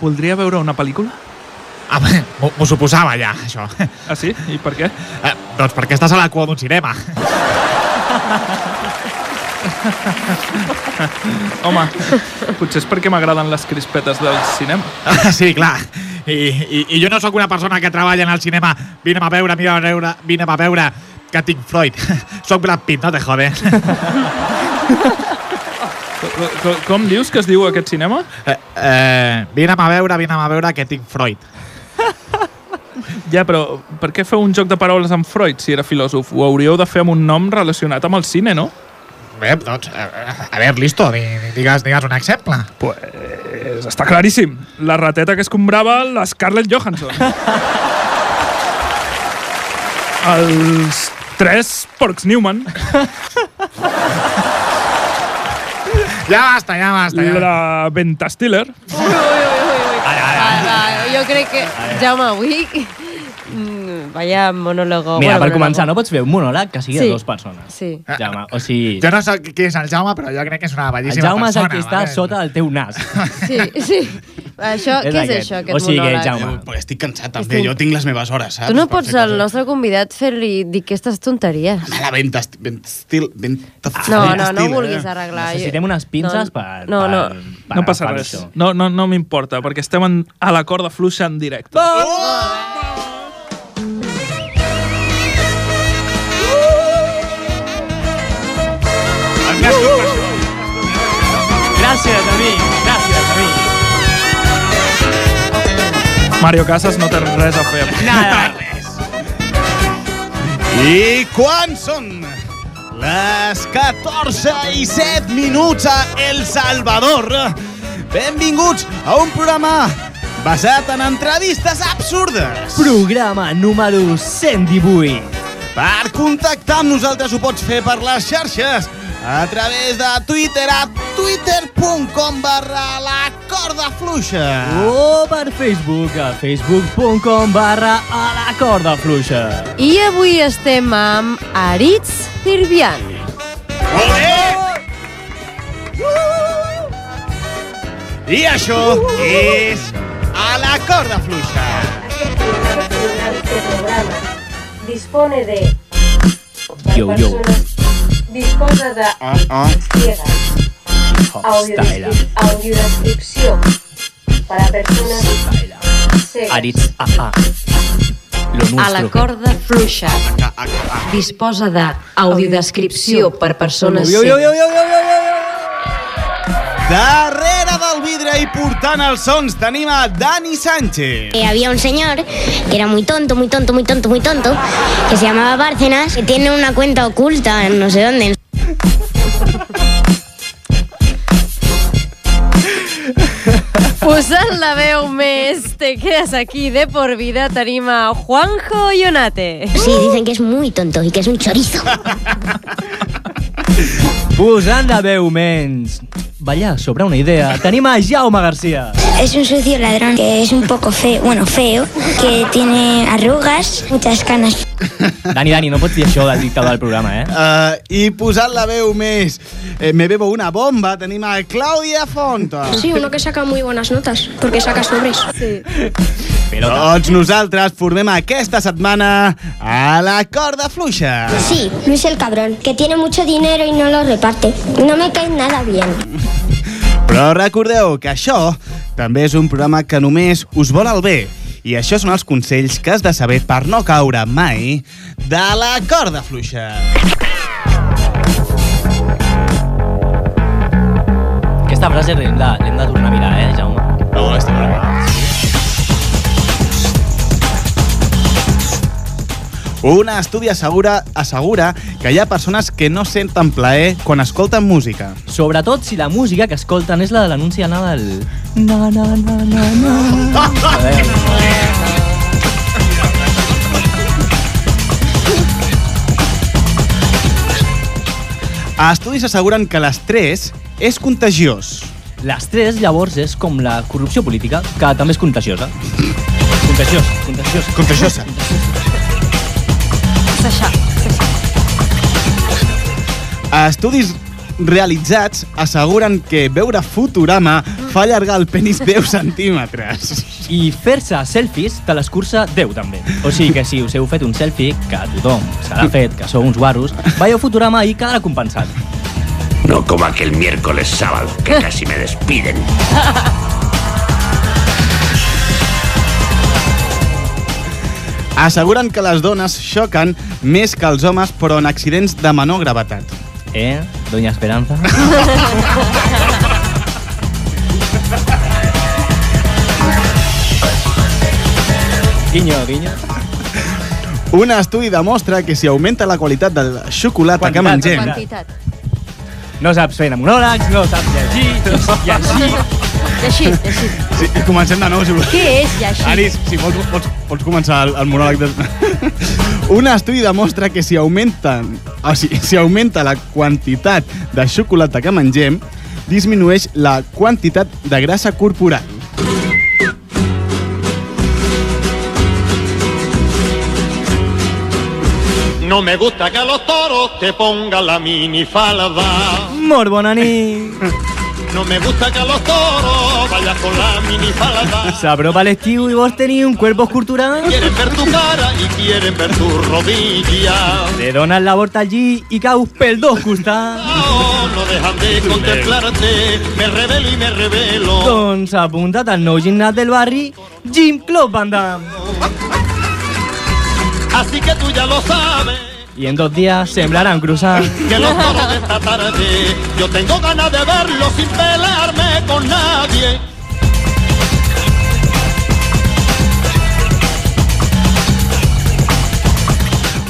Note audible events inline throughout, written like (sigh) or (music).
voldria veure una pel·lícula? Ah, m'ho suposava ja, això. Ah, sí? I per què? Eh, doncs perquè estàs a la cua d'un cinema. Home, potser és perquè m'agraden les crispetes del cinema. Ah, sí, clar. I, i, I jo no sóc una persona que treballa en el cinema. Vine a veure, vine a veure, vine a veure que tinc Freud. (laughs) sóc Brad Pitt, no te jode. Com, com, dius que es diu aquest cinema? Eh, eh, vine a veure, vine a veure que tinc Freud. (laughs) Ja, però per què feu un joc de paraules amb Freud si era filòsof? Ho hauríeu de fer amb un nom relacionat amb el cine, no? Bé, doncs, eh, a veure, listo, di- digues, digues un exemple. Pues està claríssim. La rateta que escombrava la Scarlett Johansson. (laughs) Els tres porcs Newman. (laughs) Ja basta, ja basta. Ja. La Benta Stiller. Ui, ui, ui, ui, ui. Va, va, jo crec que... Jaume, avui... Vaya monólogo. Mira, Bueno, per començar, no pots fer un monòleg que sigui Sí. de dues persones. Sí. Jaume, o sigui... Jo no sé qui és el Jaume, però jo crec que és una El bellíssima Jaume és el persona. que està vale? sota del teu nas. (laughs) Sí, sí. Això, què és aquest. això, aquest O sigui, monòleg? Jaume. Perquè estic cansat també, Estic- jo tinc les meves hores, saps? Tu no pots al nostre convidat fer-li dir aquestes tonteries. Home, la venta, venta estil, venta... No, no, no estil, ho vulguis eh? arreglar. Necessitem unes pinces no, per, No, no. per, per No passa res. això. No, no, no m'importa, perquè estem en, a la corda fluixa en directe. El Gràcies, amic. Gràcies, amic. Mario Casas no té res a fer. Nada. (laughs) I quan són les 14 i 7 minuts a El Salvador? Benvinguts a un programa basat en entrevistes absurdes. Programa número 118. Per contactar amb nosaltres ho pots fer per les xarxes a través de Twitter a twitter.com barra la corda fluixa. O per Facebook a facebook.com barra a la corda fluixa. I avui estem amb Aritz Tirbian. I això és a la corda fluixa. Este programa dispone de Yo, yo. Disposa de Ah, ah. ciegas, audiodescrip- audiodescripció para personas cegas. Ah, ah. A la corda fluixa. Ah, ah, ah. Disposa d'audiodescripció per persones cegues. Darrere del vidre i portant els sons tenim a Dani Sánchez. Eh, había un señor que era muy tonto, muy tonto, muy tonto, muy tonto, que se llamaba Bárcenas, que tiene una cuenta oculta en no sé dónde. Posant la veu més Te quedes aquí de por vida tenim a Juanjo Ionate. Sí, dicen que es muy tonto y que es un chorizo. Posant la veu menys ballar sobre una idea, tenim a Jaume Garcia. Es un sucio ladrón que es un poco feo, bueno, feo, que tiene arrugas, muchas canas. Dani, Dani, no pots dir això del dictador del programa, eh? Uh, I posant la veu més eh, me bebo una bomba tenim a Clàudia Fonta. Sí, uno que saca muy buenas notas, porque saca sobres. Sí. Pilota. Tots nosaltres formem aquesta setmana a la corda fluixa. Sí, Luis el cabrón, que tiene mucho dinero y no lo reparte. No me cae nada bien. Però recordeu que això també és un programa que només us vol el bé. I això són els consells que has de saber per no caure mai de la corda fluixa. Aquesta frase l'hem de, de tornar a mirar, eh, Jaume? No, està bé. Un estudi assegura, assegura que hi ha persones que no senten plaer quan escolten música. Sobretot si la música que escolten és la de l'anunci de Nadal. Na, na, na, na, na. Estudis asseguren que l'estrès és contagiós. L'estrès, llavors, és com la corrupció política, que també és contagiosa. Contagiós, contagiós. Contagiosa. Saixà. Estudis realitzats asseguren que veure Futurama fa allargar el penis 10 (laughs) centímetres. I fer-se selfies te l'escurça 10 també. O sigui que si us heu fet un selfie, que tothom se l'ha fet, que sou uns guarros, veieu Futurama i quedarà compensat. No como aquel miércoles sábado, que casi me despiden. (laughs) Asseguren que les dones xoquen més que els homes, però en accidents de menor gravetat. Eh, doña Esperanza? (laughs) guinyo, guinyo. Un estudi demostra que si augmenta la qualitat del xocolata que Quantitat, mengem, Quantitat. No saps fer monòlegs, no saps llegir, i així... I així. Sí, comencem de nou, si voleu. Què és i així? Aris, si vols, pots, pots començar el, el monòleg. De... (laughs) Un estudi demostra que si augmenten, o sigui, si augmenta la quantitat de xocolata que mengem, disminueix la quantitat de grassa corporal. No me gusta que a los toros te pongan la minifalda. Molt bona nit! (laughs) No me gusta que a los toros vayas con la minifalda. (laughs) S'apropa l'estiu i vols tenir un cuerpo escultural? Quieren ver tu cara y quieren ver tu rodilla. Te dones la volta allí i caus pel dos costats. No, no dejan de contemplarte. Me revelo y me revelo. Doncs apunta't al nou gimnàs del barri, Gym Club Van Damme. Así que tú ya lo sabes. I en dos dies semblaran croissant. (laughs) Que los toros de esta tarde yo tengo ganas de verlos sin pelearme con nadie.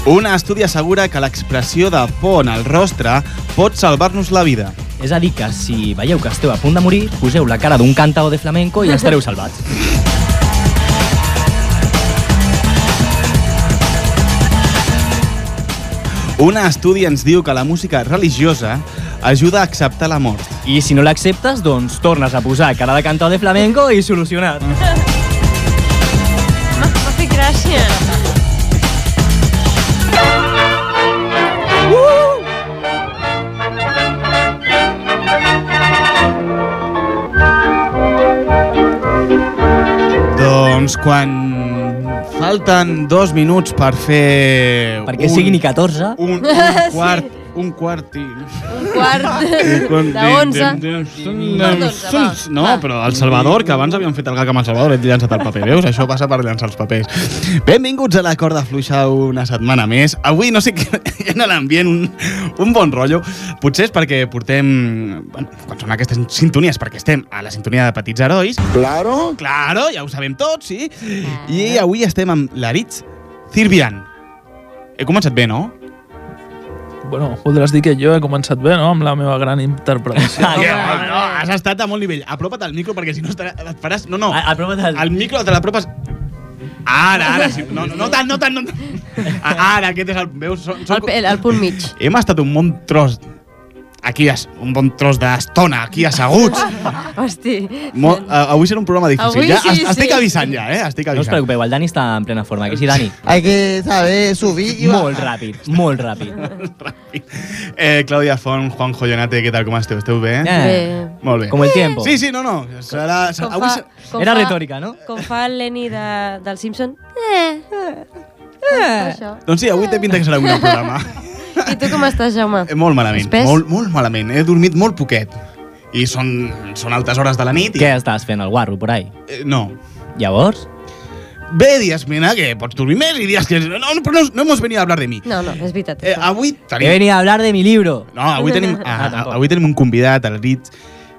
Un estudi assegura que l'expressió de por en el rostre pot salvar-nos la vida. És a dir, que si veieu que esteu a punt de morir, poseu la cara d'un cantao de flamenco i estareu salvats. (laughs) Un estudi ens diu que la música religiosa ajuda a acceptar la mort. I si no l'acceptes, doncs tornes a posar cara de cantao de flamenco i solucionat. M'ha fet gràcia. Doncs quan falten dos minuts per fer... Perquè siguin i 14. Un, un (laughs) quart, un quart i... Un quart (laughs) de onze. No, va. però el Salvador, que abans havíem fet el gag amb el Salvador, he llançat el paper. Veus? Això passa per llançar els papers. Benvinguts a la corda fluixa una setmana més. Avui, no sé què, hi ha en l'ambient un, un bon rotllo. Potser és perquè portem... Bueno, quan són aquestes sintonies, perquè estem a la sintonia de Petits Herois. Claro. Claro, ja ho sabem tots, sí. I avui estem amb l'Aritz Cirbian. He començat bé, no? Bueno, voldràs dir que jo he començat bé, no?, amb la meva gran interpretació. (laughs) Ah, Ja, no, no, has estat a molt nivell. Apropa't al micro perquè si no estarà, et faràs... No, no. A- Apropa't al... Al micro te l'apropes... Ara, ara, sí. No, no, no tant, no tant, no tant. (laughs) Ara, aquest és el... Veus? Som, som, El, el punt mig. hem estat un bon tros... Aquí, un bon tros d'estona, aquí asseguts. (laughs) Hosti. Molt, uh, avui serà un programa difícil. Avui ja, sí, es- estic sí. avisant ja, eh? Estic No us avisant. preocupeu, el Dani està en plena forma. Que sí, Dani? Hay que saber subir y Molt ràpid, (laughs) molt ràpid. Eh, Clàudia Font, Juan Joyonate, què tal, com esteu? Esteu bé? Eh, Bé. Molt bé. Com el tiempo. Sí, sí, no, no. Serà, serà, avui fa, serà, com Era fa- retòrica, no? Com fa el Lenny de, del Simpson. Eh. eh. Això. doncs sí, avui té pinta que serà un programa. (laughs) I tu com estàs, Jaume? Eh, Molt malament, Espès? molt, molt malament. He dormit molt poquet. I són, són altes hores de la nit. I, Què estàs fent, el guarro, por ahí? Eh, no. Llavors? Bé, dies, mira, que pots dormir més i dies que... No, no, però no, no hemos venido a hablar de mi. No, no, és veritat. Eh, avui He tenim... venido a hablar de mi libro. No, avui (laughs) tenim, Ah, ah, tampoc. avui tenim un convidat, el Ritz,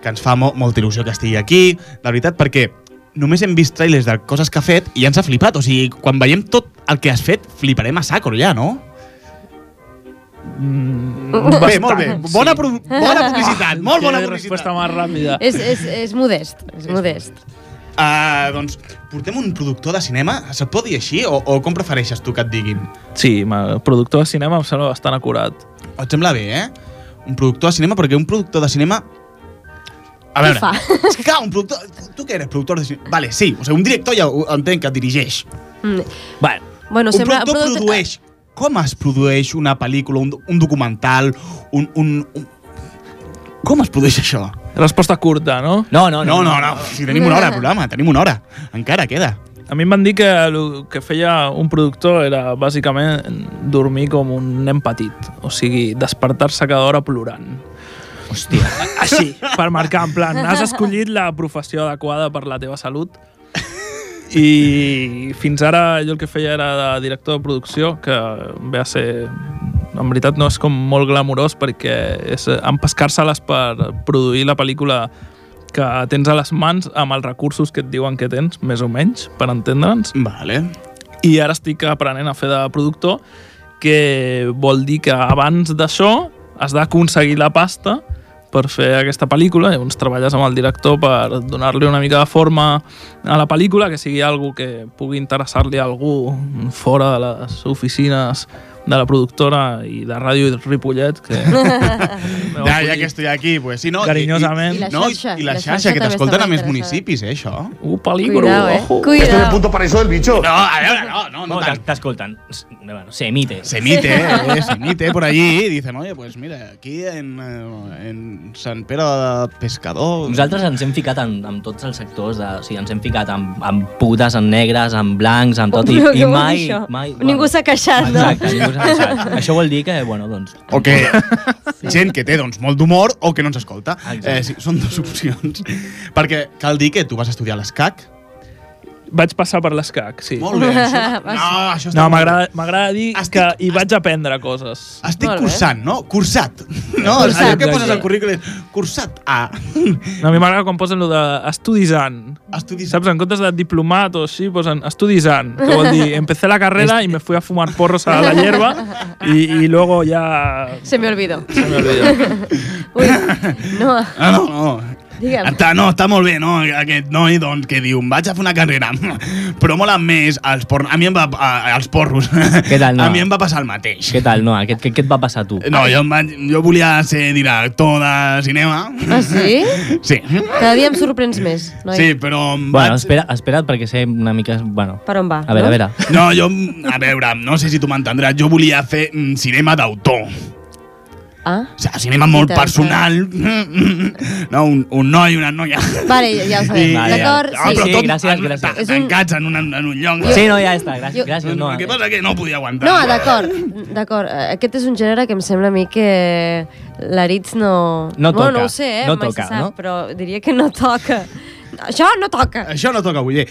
que ens fa mo molta il·lusió que estigui aquí. De veritat, perquè només hem vist trailers de coses que ha fet i ja ens ha flipat. O sigui, quan veiem tot el que has fet, fliparem a saco ja, no? Bé, molt bé. Bona, pro bona publicitat, molt bona publicitat. respuesta más rápida. És, és, és modest, és modest. Uh, doncs portem un productor de cinema, se't pot dir així? O, o com prefereixes tu que et diguin? Sí, ma- productor de cinema em sembla bastant acurat. Et sembla bé, eh? Un productor de cinema, perquè un productor de cinema... A veure, fa? és que un productor... Tu què eres, productor de cinema? Vale, sí, o sigui, un director ja ho entenc que et dirigeix. Mm. Bueno, Bueno, un sembla... productor producte- produeix. Com es produeix una pel·lícula, un, un documental, un, un, un, Com es produeix això? Resposta curta, no? No, no, No, no, no. Si tenim una hora de programa, tenim una hora. Encara queda. A mi em van dir que el que feia un productor era bàsicament dormir com un nen petit. O sigui, despertar-se cada hora plorant. Hòstia. Així, per marcar, en plan, has escollit la professió adequada per la teva salut i fins ara jo el que feia era de director de producció, que ve a ser... En veritat no és com molt glamurós perquè és empescar-se-les per produir la pel·lícula que tens a les mans amb els recursos que et diuen que tens, més o menys, per entendre'ns. Vale. I ara estic aprenent a fer de productor, que vol dir que abans d'això has d'aconseguir la pasta per fer aquesta pel·lícula, llavors treballes amb el director per donar-li una mica de forma a la pel·lícula, que sigui algo que pugui interessar-li a algú fora de les oficines de la productora i de Ràdio Ripollet, que... (laughs) (laughs) Ja, ja que estoy aquí, pues sí, no? Carinyosament. I, I la i, no, xarxa, i la la xarxa, xarxa que t'escolten a més municipis, eh, això? Uh, peligro, Cuidao, eh? ojo. Cuidao. punto para eso del bicho. No, a veure, no, no, no No, t'escolten. Bueno, se emite. Se emite, eh, se emite por allí y dicen, oye, pues mira, aquí en, eh, en Sant Pere de Pescador... Nosaltres ens hem ficat en, en tots els sectors, de, o sigui, ens hem ficat en, en putes, en negres, en blancs, en tot, i, Però i dir mai... mai Ningú s'ha queixat, no? Exacte, ningú queixat. Això vol dir que, bueno, doncs... O que gent que té doncs, molt d'humor o que no ens escolta. Exacte. Eh, sí, són dues opcions. Perquè cal dir que tu vas estudiar l'escac. Vaig passar per l'escac, sí. Molt bé. Això, (laughs) no, això està No, m'agrada m'agrada dir Estic- que hi vaig aprendre coses. Estic Molt bé. cursant, no? Cursat. (laughs) No, Cursat, allò que poses exacte. al currículum és cursat A. No, a mi m'agrada quan posen lo de estudiant. Estudis... Saps, en comptes de diplomat o així, posen estudiant, que vol dir, (laughs) empecé la carrera y me fui a fumar porros a la hierba y, y luego ya... Se me olvidó. Se me olvidó. Ui, no, Ah, no, no. Digue'm. Està, no, està molt bé, no? Aquest noi, doncs, que diu, vaig a fer una carrera, (laughs) però molen més els porros. A mi em va... A, els porros. (laughs) Què tal, no? A mi em va passar el mateix. Què tal, Noa? Què, què, què et va passar a tu? No, jo, em vaig, jo volia ser director de cinema. Ah, sí? (laughs) Sí. Cada dia em sorprens més, noi. Sí, però em Bueno, vaig... espera, espera't perquè sé una mica... Bueno, Per on va? a veure, a no? veure. No, jo, a veure, no sé si tu m'entendràs, jo volia fer mm, cinema d'autor. Ah, O sigui, cinema molt personal. (laughs) No, un, un noi i una noia. vale, ja, ja ho sabem. Vale, D'acord, Ah, sí. però Sí, tot gràcies, en- gràcies. Tancats en un, en un lloc. Sí, no, ja està. Gràcies, Jo- gràcies No, el que passa que no podia aguantar. No, d'acord, d'acord. Eh, Aquest és un gènere que em sembla a mi que l'Aritz no... No bueno, toca, no ho sé, eh? no mai toca, sap, no? Però diria que no toca. Això no toca. Això no toca avui. eh?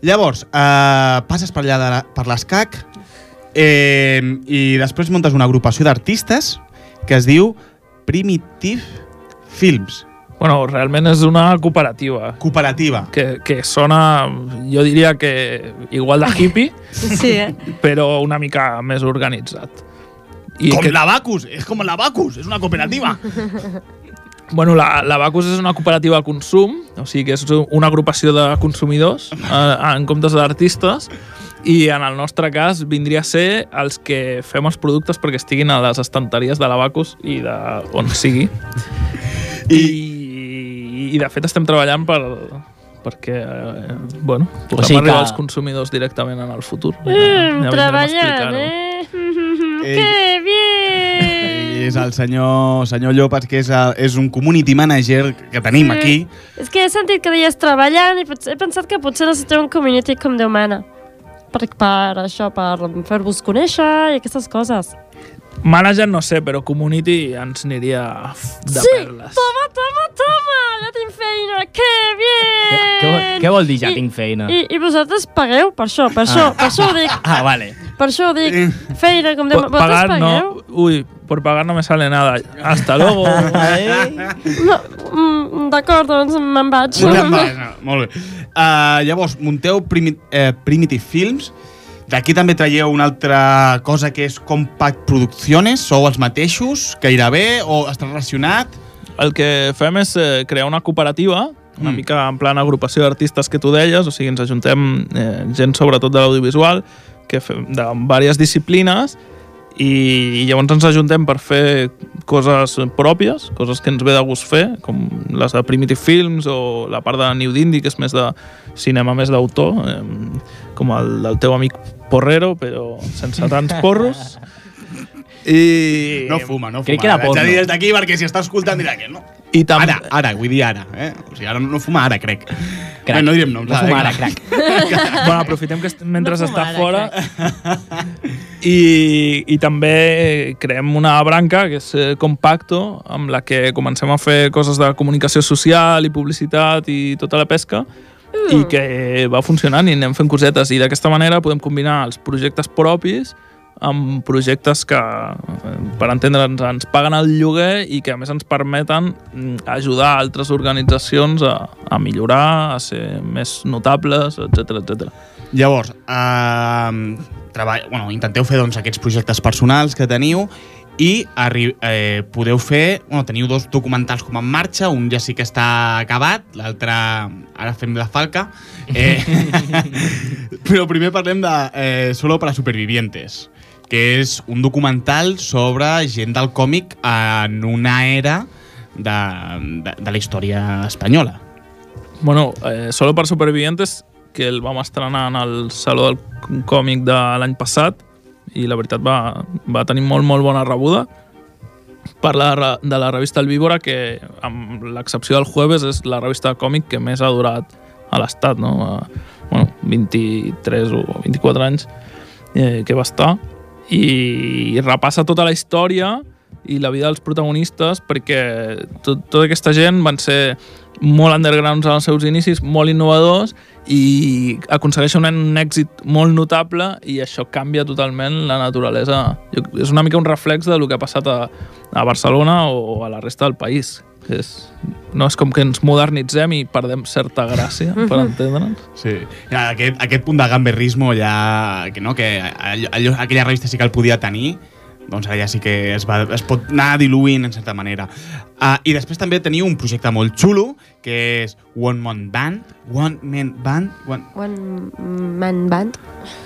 Llavors, eh, passes per allà de la, per l'escac eh, i després muntes una agrupació d'artistes que es diu Primitive Films. Bueno, realment és una cooperativa Cooperativa. que, que sona, jo diria que igual de hippie, (laughs) Sí, eh? però una mica més organitzat. I com que, la Bacus, és com la Bacus, és una cooperativa. (laughs) Bueno, la, la Bacus és una cooperativa de consum, o sigui que és una agrupació de consumidors eh, en comptes d'artistes, i en el nostre cas vindria a ser els que fem els productes perquè estiguin a les estanteries de la Bacus i de on sigui. I, i de fet estem treballant per perquè, eh, bueno, O sigui arribar que- als consumidors directament en el futur. Mm, vindrem a treballant, eh? Eh, Que bien! és el senyor, senyor Llopas, que és, el, és un community manager que tenim Sí. aquí. És que he sentit que deies treballant i potser, he pensat que potser necessiteu un community com Déu mana. Per, per això, per fer-vos conèixer i aquestes coses. Manager no sé, però community ens aniria de sí, perles. toma, toma, toma! Ja tinc feina, que bien! Què, què, vol- què vol dir ja I- tinc feina? I, I vosaltres pagueu per això, per això, per això ho dic. (laughs) Ah, vale. Per això dic. Feina, com Déu Por pagar no. Uy, por pagar no me sale nada. Hasta luego. (laughs) No, mm, D'acord, doncs me'n vaig. (laughs) Molt bé, no, molt bé. Uh, llavors, munteu primi eh, Primitive Films. D'aquí també traieu una altra cosa que és Compact Producciones. Sou els mateixos, gairebé, o està relacionat? El que fem és eh, crear una cooperativa, una Mm. mica en plan agrupació d'artistes que tu deies, o sigui, ens ajuntem eh, gent sobretot de l'audiovisual, que fem de diverses disciplines, i llavors ens ajuntem per fer coses pròpies, coses que ens ve de gust fer, com les de Primitive Films o la part de New Dindy, que és més de cinema més d'autor, eh, com el del teu amic Porrero, però sense tants porros. (laughs) I... No fuma, no fuma. Crec que era porno. dir des d'aquí perquè si està escoltant dirà que no. I també... Ara, ara, vull dir ara. Eh? O sigui, ara no fuma ara, crec. Crac. Bé, no direm noms. No ara, fuma eh, ara, crac. (laughs) bueno, aprofitem que mentre No està fumar, fora i, i també creem una branca que és eh, Compacto amb la que comencem a fer coses de comunicació social i publicitat i tota la pesca i que va funcionant i anem fent cosetes i d'aquesta manera podem combinar els projectes propis amb projectes que, per entendre'ns, ens paguen el lloguer i que a més ens permeten mm, ajudar altres organitzacions a, a millorar, a ser més notables, etc etc. Llavors, eh, treball, bueno, intenteu fer doncs, aquests projectes personals que teniu i arri eh, podeu fer... Bueno, teniu dos documentals com en marxa, un ja sí que està acabat, l'altre ara fem la falca. Eh, (laughs) (laughs) però primer parlem de eh, Solo para Supervivientes, que és un documental sobre gent del còmic en una era de, de, de la història espanyola. Bueno, eh, Solo per Supervivientes, que el vam estrenar en el Saló del Còmic de l'any passat, i la veritat va, va tenir molt, molt bona rebuda. Parla de, de la revista El Víbora, que amb l'excepció del jueves és la revista de còmic que més ha durat a l'estat, no? A, bueno, 23 o 24 anys eh, que va estar. I repassa tota la història i la vida dels protagonistes perquè tot, tota aquesta gent van ser molt undergrounds als seus inicis, molt innovadors i aconsegueixen un èxit molt notable i això canvia totalment la naturalesa. Jo, és una mica un reflex de lo que ha passat a, a Barcelona o a la resta del país. Que és, no és com que ens modernitzem i perdem certa gràcia, per entendre'ns. Sí. Ja, aquest, aquest punt de gamberrismo ja... Que, no, que allò, allò, aquella revista sí que el podia tenir, doncs ja sí que es, va, es pot anar diluint en certa manera. Uh, I després també teniu un projecte molt xulo, que és One Man Band. One Man Band. One... One man band.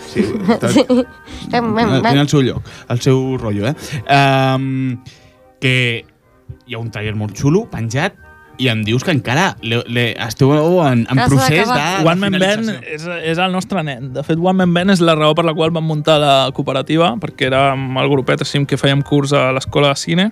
Sí, (laughs) tot, Sí. Té el seu lloc, el seu rotllo, eh? Um, que hi ha un trailer molt xulo, penjat, i em dius que encara le, le, esteu en, en procés de. One Man Band és, és el nostre nen. De fet, One Man Band és la raó per la qual vam muntar la cooperativa, perquè érem el grupet així que fèiem curs a l'escola de cine.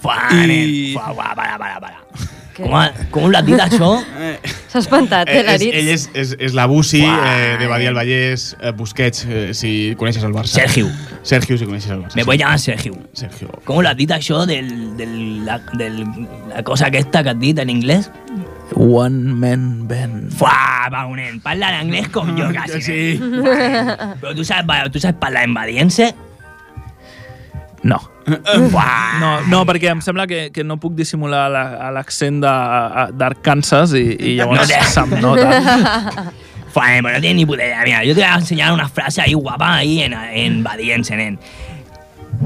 Fuà, I- nen. Fuà, fuà, para, para, para. Com, ha- com l'has dit, això? (laughs) S'ha espantat, eh, Eh, l'Aritz? ell és, és, és la Bussi eh, de Badia del Vallès, eh, Busquets, eh, si coneixes el Barça. Sergio. Sergio, si coneixes el Barça. Me voy a llamar Sergio. Sergio. Com l'has dit, això, del, del, la, del, la cosa aquesta que has dit en anglès? One Man Band. Fuà, va, un nen. Parla en anglès com jo, quasi. Sí. nen. Però tu saps, tu saps parlar en badiense? No. (laughs) No, no, perquè em sembla que, que no puc dissimular la- l'accent de- d'Arkansas i, i No llavors té. se'm nota. (laughs) Fuà, nen, però no tienes ni puta idea. Mira, yo te voy a enseñar una frase ahí guapa ahí en, en badiense, nen.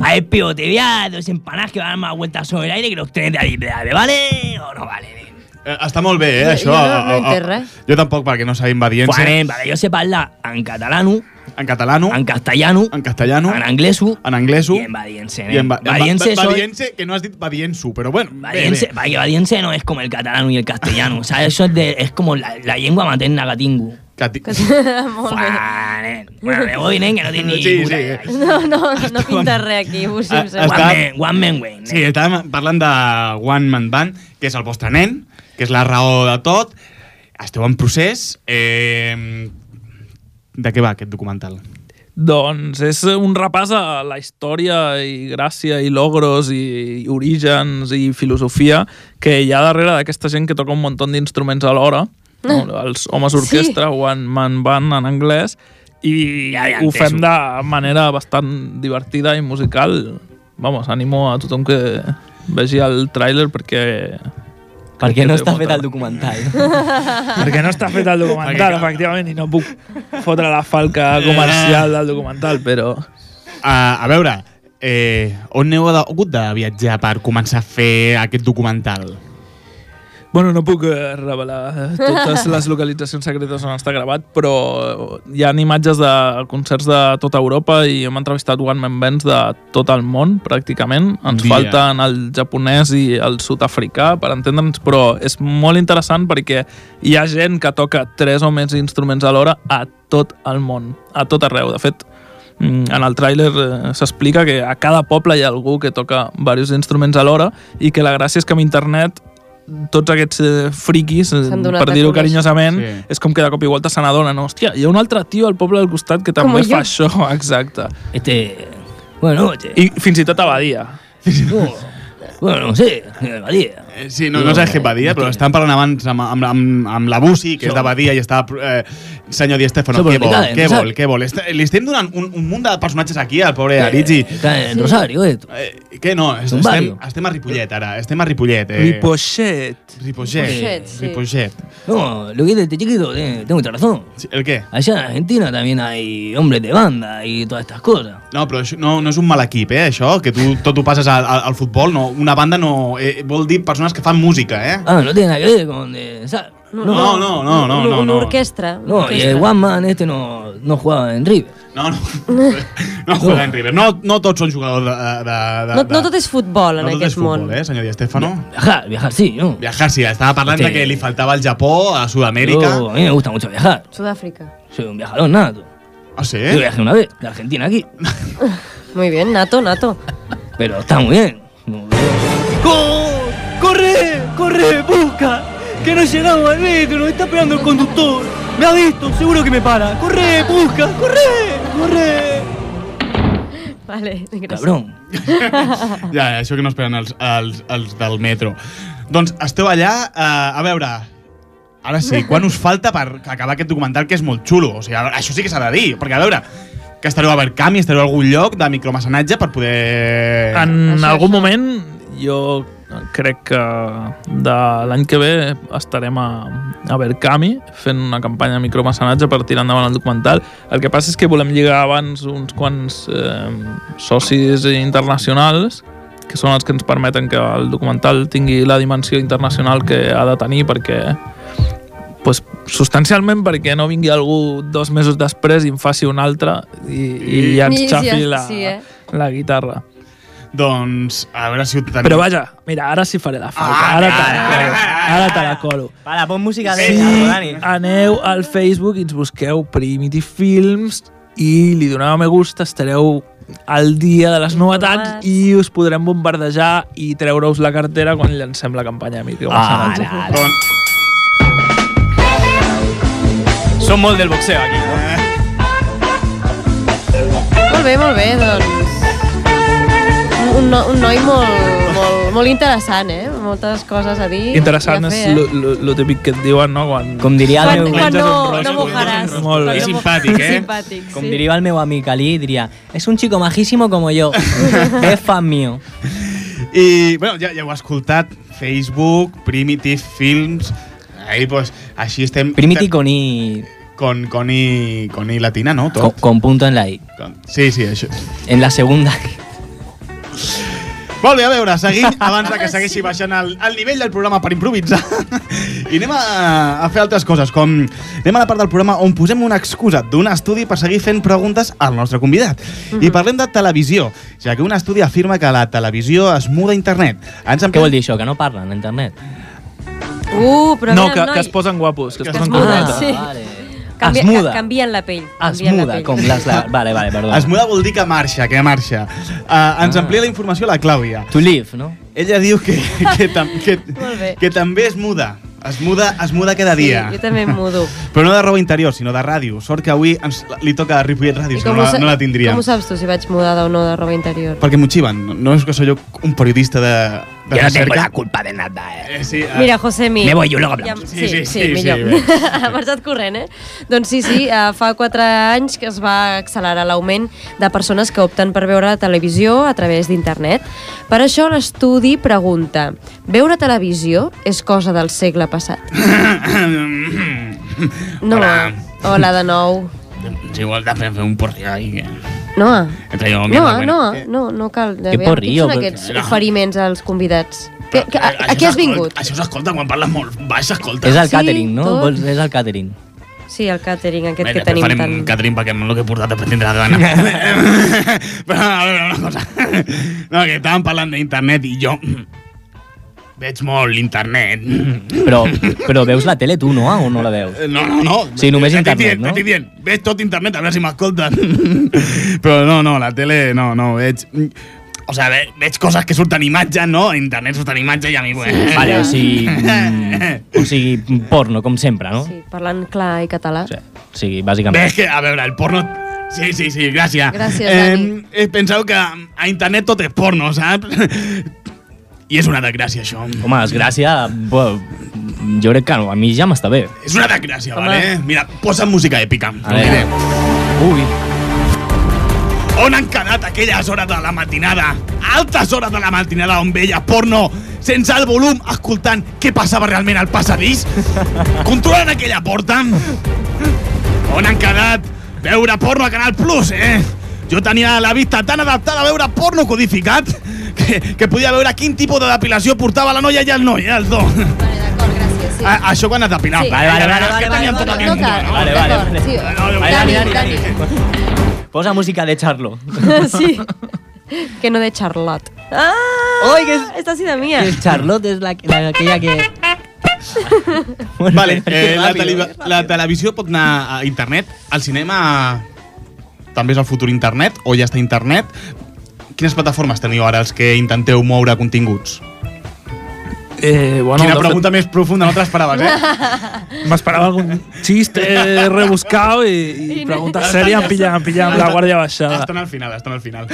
A ver, pivo, te voy a dar dos empanadas que van a dar más vueltas sobre el aire que los trenes de ahí, ¿vale? ¿Vale o no vale, nen? Eh, està molt bé, eh, Jo- això. jo no- no A- a- he entès res. Jo tampoc, perquè no sabem badiense. nen, perquè jo sé parlar en catalano, En catalano, en castellano, en castellano, en angleso en angleso i en badiense, nen. i en, ba en ba- Badiense ba- soy- que no has dit badiensu, però bueno. bé, Badiense, bé. porque badiense no es como el catalano y el castellano. O sea, eso es, de, es como la, la lengua materna que tengo. Cati- (laughs) Molt bé. Fuà, nen. Bueno, me voy, nen, que no tiene ni Sí, puta sí. idea. No, no, no pinta res aquí, sé. està- One man, one man. Sí, estàvem parlant de One Man Band, que és el vostre nen, que és la raó de tot. Esteu en procés. Eh, de què va aquest documental? Doncs és un repàs a la història i gràcia i logros i, i orígens i filosofia que hi ha darrere d'aquesta gent que toca un munt d'instruments alhora, no? els homes orquestra, sí. one man band en anglès, i Ja, ja ho fem de manera bastant divertida i musical. Vamos, animo a tothom que vegi el tràiler perquè... Perquè no té està fet el documental. (laughs) perquè no està fet el documental, Perquè- efectivament, i no puc fotre la falca comercial del documental, però... Uh, a veure, eh, on heu hagut de viatjar per començar a fer aquest documental? Bueno, no puc eh, revelar totes (laughs) les localitzacions secretes on està gravat, però hi ha imatges de concerts de tota Europa i hem entrevistat one-man bands de tot el món, pràcticament. Ens Dia. falten el japonès i el sud-africà, per entendre'ns, però és molt interessant perquè hi ha gent que toca tres o més instruments alhora a tot el món, a tot arreu. De fet, mm, en el tràiler eh, s'explica que a cada poble hi ha algú que toca diversos instruments alhora i que la gràcia és que amb internet tots aquests eh, friquis, eh, per a dir-ho carinyosament, Sí. és com que de cop i volta se n'adonen, no? hòstia, hi ha un altre tio al poble del costat que també Com fa jo. això, (laughs) exacte. Este. Bueno, este. I fins i tot a Badia. No, (laughs) bueno, no sé, Badia. Eh, Sí, no, no sé què va dir, però estan parlant abans amb, amb, amb, amb la Busi, que és de Badia, i està... Eh, senyor Di Stefano, què vol? Què vol? Què vol? Li estem donant un, un munt de personatges aquí al pobre Aritzi. Está en Rosario, esto. Eh, què no? Estem, barrio. estem a Ripollet, ara. Estem a Ripollet. Eh. Ripollet. Ripollet. Ripollet, sí. Ripollet. No, lo que es de este chiquito, eh, tengo mucha razón. Sí, ¿El qué? Allá en Argentina también hay hombres de banda y todas estas cosas. No, però això no, no és un mal equip, eh, això, que tu tot ho passes al, al, futbol. No, una banda no... Eh, vol dir persones que fan música, eh? Ah, no tiene nada que ver con... Eh, ¿sabes? No, no, no, no, no, no. Una no. orquestra. una No, y orquestra. el One Man este no, no jugaba en River. No, no. No (laughs) juega en River. No, no tots són jugadors de... de, de No, no tot és futbol en no tot és aquest futbol, món. eh, senyor Di Stefano? Viajar, viajar sí, ¿no? Viajar, sí, estava parlant Sí. de que li faltava el Japó a Sud-amèrica. Yo- a mí me gusta mucho viajar. Sudàfrica. Soy un viajador nato. Ah, sí? Yo viajé una vez, de Argentina aquí. Muy bien, nato, nato. Pero está muy bien. No, ¡Corre! ¡Corre! ¡Busca! ¡Que no llegamos al metro! ¡Nos está esperando el conductor! ¡Me ha visto! ¡Seguro que me para! ¡Corre! ¡Busca! ¡Corre! ¡Corre! Vale, gràcies. Cabrón. (laughs) Ja, això que no esperen els, els, els del metro. Doncs esteu allà, eh, a veure, ara sí, (laughs) quan us falta per acabar aquest documental que és molt xulo? O sigui, això sí que s'ha de dir, perquè a veure, que estareu a Verkami, estareu a algun lloc de micromecenatge per poder... En Això, algun això. moment jo crec que de l'any que ve estarem a, a Verkami fent una campanya de micromecenatge per tirar endavant el documental. El que passa és que volem lligar abans uns quants eh, socis internacionals que són els que ens permeten que el documental tingui la dimensió internacional que ha de tenir perquè pues, substancialment perquè no vingui algú dos mesos després i en faci un altre i, i ja ens I xafi la, sí, eh? la guitarra. Doncs, a veure si ho tenim... Però vaja, mira, ara sí faré la falca. Ah, ara te ara, la colo. Ara te la colo. Para, pon música de Aldo, Dani. aneu al Facebook i ens busqueu Primitive Films i li doneu a me gusta, estareu al dia de les novetats i us podrem bombardejar i treure-us la cartera quan llancem la campanya de micromecenatge. Ara, Doncs, Som molt del boxeo aquí, no? Molt bé, molt bé, doncs... Un, no, un noi molt, molt, molt interessant, eh? Moltes coses a dir. Interessant a és fer, eh? lo, lo, lo típic que et diuen, no? Quan... Com diria el Quan, meu... quan no, no mojaràs. Molt bé. I mo- simpàtic, eh? (laughs) Simpàtic, Com sí. diria el meu amic Ali, diria Es un chico majísimo como yo (laughs) Es fan mío I, bueno, ja, ja heu escoltat, Facebook, Primitive Films... Ahí, pues, així estem... Primiti con I. Con, con, i, con i latina, no? Con, Tot. con punto en la I. Con- Sí, sí, això. En la segunda. Molt bé, a veure, seguim, (laughs) abans de que segueixi baixant el, el nivell del programa per improvisar. (laughs) I anem a, a fer altres coses, com anem a la part del programa on posem una excusa d'un estudi per seguir fent preguntes al nostre convidat. I parlem de televisió, ja que un estudi afirma que la televisió es muda a internet. Ens Què vol dir això? Que no parlen a internet? Uh, però No, mira, que, noi... que es posen guapos, que es Que posen es muda, corbata. sí. vale. Canvia, es muda. ca- Canvien la pell. Es canvien la muda, pell. com les... La... Vale, vale, perdó. Es muda vol dir que marxa, que marxa. Uh, ens Ah. amplia la informació la Clàudia. To live, no? Ella diu que, que, tam, que, (laughs) que també es muda. Es muda, es muda cada dia. Sí, jo també em mudo. (laughs) Però no de roba interior, sinó de ràdio. Sort que avui ens, li toca a Ripollet Ràdio, si no la, no la tindríem. Com ho saps tu, si vaig mudada o no de roba interior? Perquè m'ho xiven. No- No és que soy jo un periodista de Yo no tengo la culpa de nada, eh. Eh, sí, eh, Mira, Josemi... Me voy yo, luego Ja, hablamos. sí, sí, sí, sí, millor. sí, (laughs) ha marxat corrent, eh? Doncs sí, sí, eh, fa 4 anys que es va accelerar l'augment de persones que opten per veure la televisió a través d'internet. Per això l'estudi pregunta veure televisió és cosa del segle passat? (coughs) No, Hola. hola de nou. Si vols de fer, un porri ahí. No, Entre jo, no, no, no, no cal. Que Aviam, porrillo, Quins són aquests No. oferiments als convidats? Que, que, a, a què has vingut? Això s'escolta quan parles molt baix, s'escolta. És el Sí, catering, no? tot. Vols, és el catering. Sí, el catering aquest Bé, que tenim farem tan... catering perquè el que he portat és per tindre la gana. (laughs) Però, a veure, una cosa. No, que estàvem parlant d'internet i jo... veig molt l'internet. Però, però veus la tele tu, no? O no la veus? Eh, No, no, no. Sí, només T'estic internet, dient, no? T'estic dient, veig tot internet, a veure si m'escolten. (laughs) Però no, no, la tele, no, no, veig... O sigui, ve, veig coses que surten imatge, no? A internet surten imatge i a mi... Sí. Vale, o sigui, mm, (laughs) o sigui, porno, com sempre, no? Sí, parlant clar i català. Sí. O sigui, bàsicament. És que, a veure, el porno... Sí, sí, sí, gràcies. Gràcies, eh, Dani. eh, penseu que a internet tot és porno, saps? I és una desgràcia, això. Home, desgràcia, bo, jo crec que no, a mi ja m'està bé. És una desgràcia, Home. vale? Mira, posa música èpica. A veure. Ui. On han quedat aquelles hores de la matinada? Altes hores de la matinada on veia porno sense el volum, escoltant què passava realment al passadís? (laughs) Controlant aquella porta? On han quedat veure porno a Canal Plus, eh? Jo tenia la vista tan adaptada a veure porno codificat que, que podia veure quin tipus de depilació portava la noia i el noi, eh, els dos. Vale, d'acord, gràcies, sí. això quan has depilat. Sí. Vale, vale, vale, Que vale, vale, vale? Vale, vale, vale. sí. Dani, Dani, Dani, Dani. Posa música de Charlo. (laughs) Sí. Que no de Charlotte. Ah, que és- esta ha sido mía. Que Charlotte és la, la, aquella que... Vale, (laughs) eh, la, Ràpido, televi la televisió pot anar a internet, al cinema també és el futur internet, o ja està internet. Quines plataformes teniu ara els que intenteu moure continguts? Eh, bueno, Quina de fet, pregunta més profunda, no te l'esperaves, eh? (laughs) M'esperava algun xiste rebuscado i, i pregunta sèria em pillen, em pillen amb la guàrdia baixada. Estan al final, estan al final.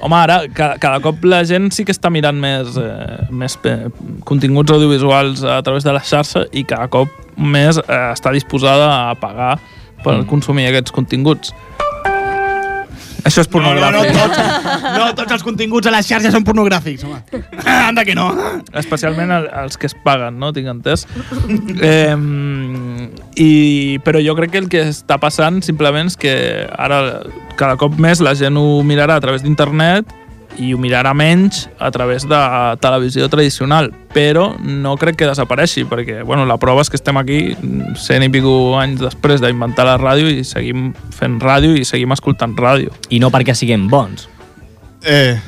Home, ara, cada, cada cop la gent sí que està mirant més, eh, més eh, continguts audiovisuals a través de la xarxa i cada cop més eh, està disposada a pagar per mm. consumir aquests continguts. Això és No, no, no, pornogràfic. tots, no, tots els continguts a les xarxes són pornogràfics, home. (laughs) Anda que no. Especialment el, els que es paguen, no? Tinc entès. Eh, i, però jo crec que el que està passant simplement és que ara cada cop més la gent ho mirarà a través d'internet i ho mirarà menys a través de televisió tradicional, però no crec que desapareixi, perquè bueno, la prova és que estem aquí cent i pico anys després d'inventar la ràdio i seguim fent ràdio i seguim escoltant ràdio. I no perquè siguem bons. Eh,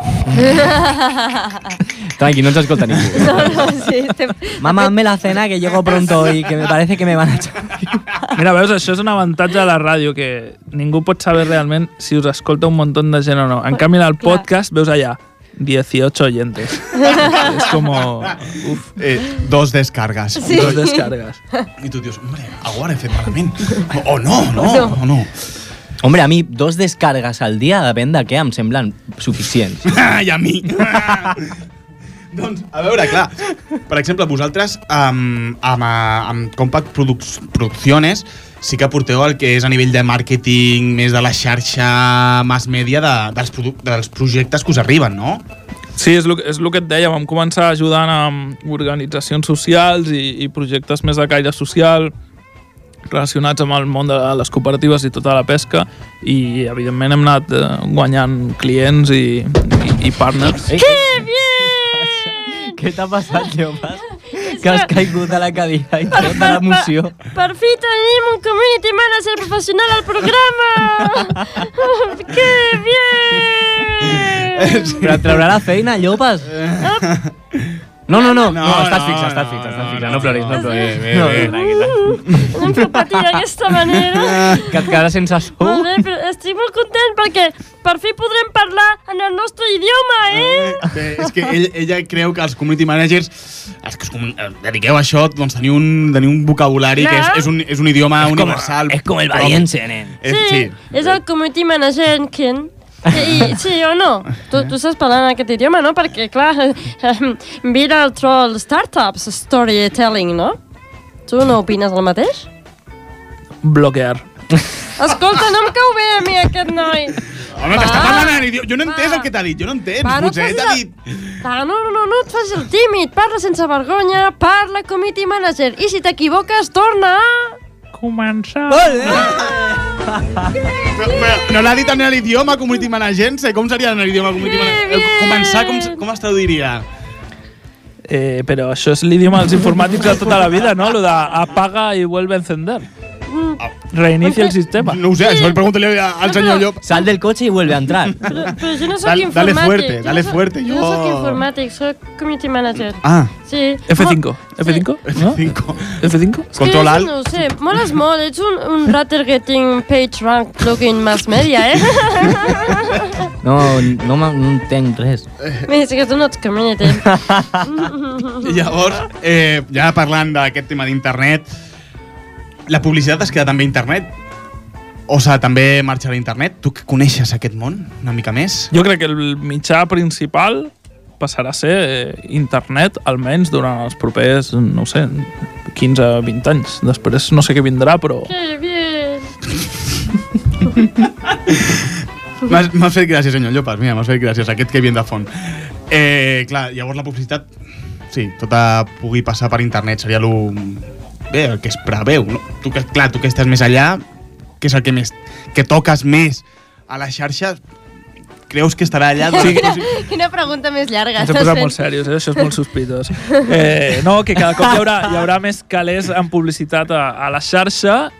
(laughs) Tranqui, no ens escolta ningú. (laughs) No, no, sí, estem... Mamá, hazme la cena que llego pronto y que me parece que me van a echar. (laughs) Mira, veus, això és un avantatge de la ràdio, que ningú pot saber realment si us escolta un munt de gent o no. En canvi, en el podcast veus allà 18 oyentes. és com... Uf, eh, dos descargas. Sí. dos descargas. I tu dius, hombre, algú ho he fet malament. O, o no, no, o no. Hombre, a mi dos descargas al dia, depèn de què, em semblen suficients. (laughs) I a mi. (laughs) doncs, a veure, clar, per exemple, vosaltres amb, amb, amb Compact Produc Producciones sí que porteu el que és a nivell de màrqueting més de la xarxa mass media de, dels, dels projectes que us arriben, no? Sí, és el, és el que et deia, vam començar ajudant amb organitzacions socials i, i projectes més de caire social relacionats amb el món de les cooperatives i tota la pesca i evidentment hem anat eh, guanyant clients i, i, i partners. ¡Qué bien! Què t'ha passat, Lleopas? (laughs) Que has caigut a la cadira i tota l'emoció. Per fi tenim un community manager professional al programa! (laughs) ¡Qué bien! Però et traurà la feina, Llopas? No, no, no, no, No, estàs no, fixa, estàs no, fixa, estàs no, fixa, no, no ploris, no no. ploris. Bé, No, bé, bé. tranquil·la. Em patir d'aquesta manera. (laughs) Que et quedaràs sense sou? Molt bé, però estic molt content perquè per fi podrem parlar en el nostre idioma, eh? Bé, és que ell, ella creu que els community managers, els que us eh, dediqueu a això, doncs teniu un, teniu un vocabulari que és, Clar. és, un, és un idioma como, universal. es como el propi. valiense, nen. És, Sí, sí. és el community manager en Ken. I, sí o no? Tu, tu estàs parlant aquest idioma, no? Perquè, clar, (laughs) mira el troll startups, storytelling, no? Tu no opines el mateix? Bloquear. Escolta, no em cau bé a mi aquest noi. Home, t'està parlant en idioma... Jo no he entès el que t'ha dit, jo no entens. Va, no Potser t'ha dit... Va, no, no, no, no et facis el tímid. Parla sense vergonya, parla community manager. I si t'equivoques, torna a... Començar. Però, però, no l'ha dit en l'idioma community management? Com seria en l'idioma community management? Començar, com, com es traduiria? Eh, però això és l'idioma dels informàtics de tota la vida, no? Lo de apaga i vuelve a encender. Mm, Reinicia el sistema. No ho sé, això pregunta-li al senyor Llop. Sal del coche y vuelve a entrar. (laughs) Però, però jo no soc Dale- dale fuerte, jo dale fuerte, Jo jo- no soc informàtic, soc community manager. Ah. Sí. F5. F5? No? F5. F5? És que jo No ho sé, moles molt, ets un, un ratter getting page rank looking mass media, eh? (laughs) No, no, no entenc res. Més que tu no ets community. (laughs) I llavors, eh, ja parlant d'aquest tema d'internet, la publicitat es queda també a internet? O sigui, també marxa a internet? Tu que coneixes aquest món una mica més? Jo crec que el mitjà principal passarà a ser eh, internet, almenys durant els propers, no ho sé, 15-20 anys. Després no sé què vindrà, però... Que bien. M'has fet gràcies, senyor Llopas. Mira, m'has fet gràcies. Aquest que vient de font. Eh, clar, llavors la publicitat, sí, tota pugui passar per internet. Seria lo... Bé, el que es preveu. No? Tu que, clar, tu que estàs més allà, què és el que més... que toques més a les xarxes, creus que estarà allà? (laughs) Sí, Quina pregunta més llarga. Ens hem posat molt serios, eh? això és molt sospitós. (laughs) Eh, no, que cada cop hi haurà, hi haurà més calés en publicitat a, a la xarxa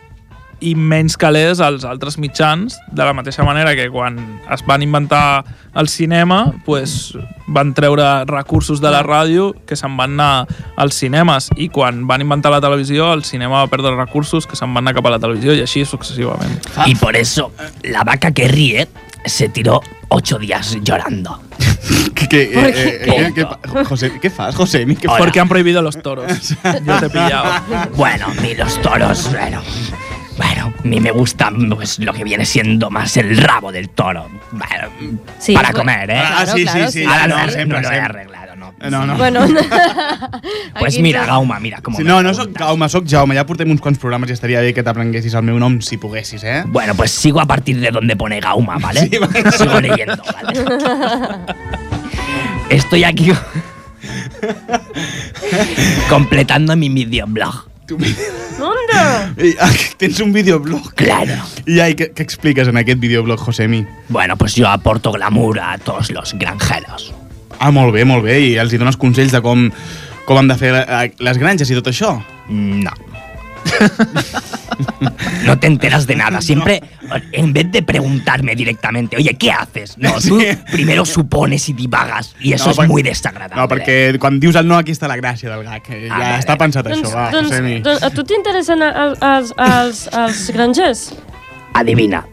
i menys calés als altres mitjans, de la mateixa manera que quan es van inventar el cinema, pues, van treure recursos de la ràdio que se'n van anar als cinemes i quan van inventar la televisió, el cinema va perdre recursos que se'n van anar cap a la televisió i així successivament. Y por eso la vaca que ríe se tiró ocho días llorando. (laughs) Que, que, eh, ¿Por eh, qué? eh, que, que, José, ¿qué fas, José? ¿Qué? Porque han prohibido los toros. (laughs) Yo te he pillado. Bueno, mí los toros, bueno. Bueno, a mí me gusta pues, lo que viene siendo más el rabo del toro. Bueno, Sí, para bueno, comer, ¿eh? Ah, sí, sí, sí. Ahora no, no, no, lo he arreglado, no. No, no. Bueno, (laughs) Pues mira, Gauma, mira cómo Sí, no, no sóc Jaume, sóc Jaume. Ja portem uns quants programes i estaria bé que t'aprenguessis el meu nom si poguessis, eh? Bueno, pues sigo a partir de donde pone Gauma, ¿vale? Sí, vale. Sigo leyendo, ¿vale? (laughs) Estoy aquí (laughs) completando mi videoblog. ¿Dónde? I, ah, que tens un videoblog. Claro. I ai, què, què expliques en aquest videoblog, Josemi? Bueno, pues yo aporto glamour a todos los granjeros. Ah, molt bé, molt bé. I els hi dones consells de com, com han de fer les granges i tot això? No. (laughs) (laughs) No te enteras de nada. Siempre, en vez de preguntarme directamente, oye, ¿qué haces? No, tú Sí. primero supones y divagas. Y eso No, es per- muy desagradable. No, perquè quan dius el no aquí està la gràcia del gag. Ja Ah, està vale. pensat això, Doncs, va, doncs, doncs, a tu t'interessen el- els, els, els grangers? Adivina,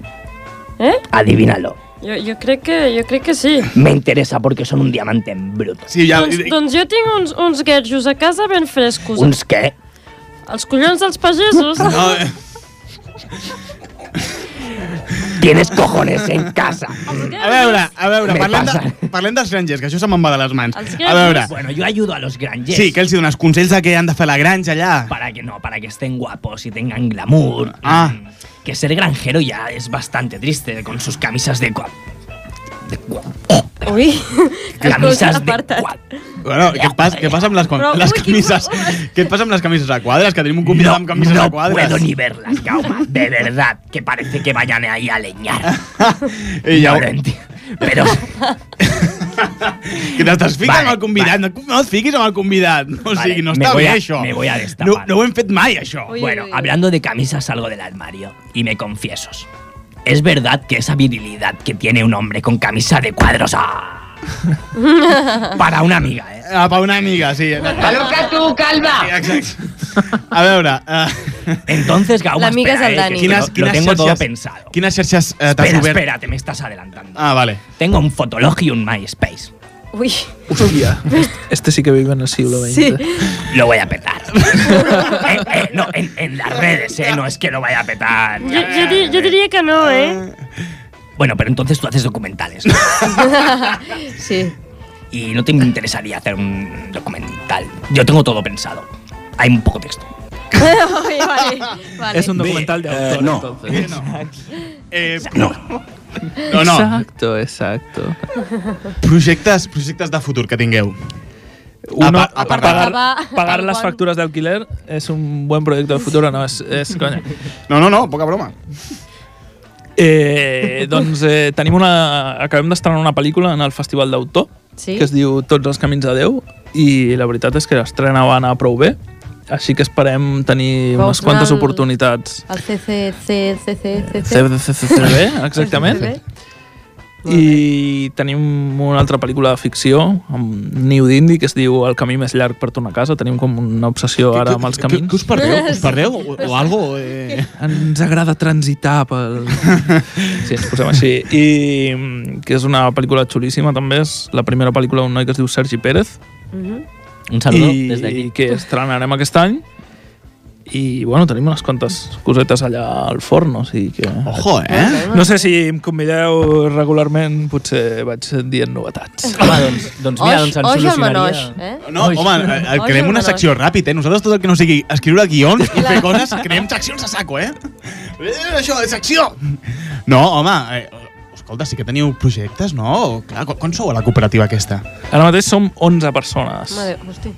Eh? adivínalo. Jo, jo, crec que, jo crec que sí. Me interesa porque son un diamante en bruto. Sí, ja... Doncs, doncs jo tinc uns, uns a casa ben frescos. ¿Uns qué? Els collons dels pagesos. No, eh, Tienes cojones en casa. a veure, a veure, Me parlem, de, parlem dels grangers, que això se me'n va de les mans. Els A veure, Bueno, yo ayudo a los granjers. sí, que els hi dones consells de què han de fer la granja allà. Para que no, para que estén guapos y tengan glamour. Ah. Mm, Que ser granjero ya es bastante triste con sus camisas de cua- de Ui, (laughs) Camisas de Bueno, què passa, què passa amb les, Però, les ui, quin camises? Què et passa amb les camises a quadres? Que tenim un convidat amb camises no a quadres. puedo ni verlas, Gauma. De verdad, que parece que vayan ahí a leñar. (laughs) I ja, No lo entiendo. Pero (laughs) que t'estàs ficant Vale, amb el convidat. No, no et fiquis amb el convidat. O Vale, sigui, no està voy bé, a- això. me voy a destapar. No, no ho hem fet mai, això. Uy, bueno, uy, uy. hablando de camisas, salgo del armario y me confieso. Es verdad que esa virilidad que tiene un hombre con camisa de cuadros. ¡ah! (laughs) Para una amiga, ¿eh? Ah, per una amiga, sí. ¡Aloca tú, calva! A veure... Uh, Entonces, Gauma, L'amiga és espera, el eh, Dani. Quines- lo, quines lo tengo todo pensado. quines xarxes eh, t'has Espera, obert? espera, te me estás adelantando. Ah, vale. Tengo un Fotolog y un MySpace. Ui, Hostia, (laughs) este sí que vive en el siglo XX. sí. Lo voy a petar. (laughs) Eh, eh, no, en, en las redes, ¿eh? No es que lo vaya a petar. Jo, jo, di, jo diria que no, eh? Bueno, pero entonces tú haces documentales. (laughs) Sí. y no te interesaría hacer un documental. Yo tengo todo pensado. Hay un poco texto. Vale, vale. Es un documental de autor, no. entonces. Eh, No. No, no. Exacto, exacto. Projectes, projectes de futur que tingueu. Uno, Apa- aparte- pagar, Acabar- pagar las facturas de alquiler es un buen proyecto de futuro, no, es, es coña. No, no, no, poca broma. Eh, doncs eh, tenim una... Acabem d'estrenar una pel·lícula en el Festival d'Autor, Sí? que es diu Tots els camins de Déu, i la veritat és que l'estrena va anar prou bé, així que esperem tenir Vols unes quantes al- oportunitats. El CCCCCC. CCCB, exactament. I tenim una altra pel·lícula de ficció amb New Dindy que es diu El camí més llarg per tornar a casa. Tenim com una obsessió ara amb els camins. Què us perdeu? Us perdeu? O, o algo? Eh... Ens agrada transitar pel... Sí, ens posem així. I mm, que és una pel·lícula xulíssima, també. És la primera pel·lícula d'un noi que es diu Sergi Pérez. Un saludo I, des d'aquí. I que estrenarem aquest any. I, bueno, tenim unes quantes cosetes allà al forn, o sigui que... Ojo, eh? No sé si em convideu regularment, potser vaig dient novetats. (laughs) Home, doncs, doncs mira, doncs ens Oix solucionaria... manoix, eh? No, Oix. home, Oix, creem una secció ràpid, eh? Nosaltres tot el que no sigui escriure guions i fer coses, creem seccions a saco, eh? Eh, Això, secció! No, home, eh, escolta, sí que teniu projectes, no? Clar, quan, quan sou a la cooperativa aquesta? Ara mateix som 11 persones. Mare, hosti.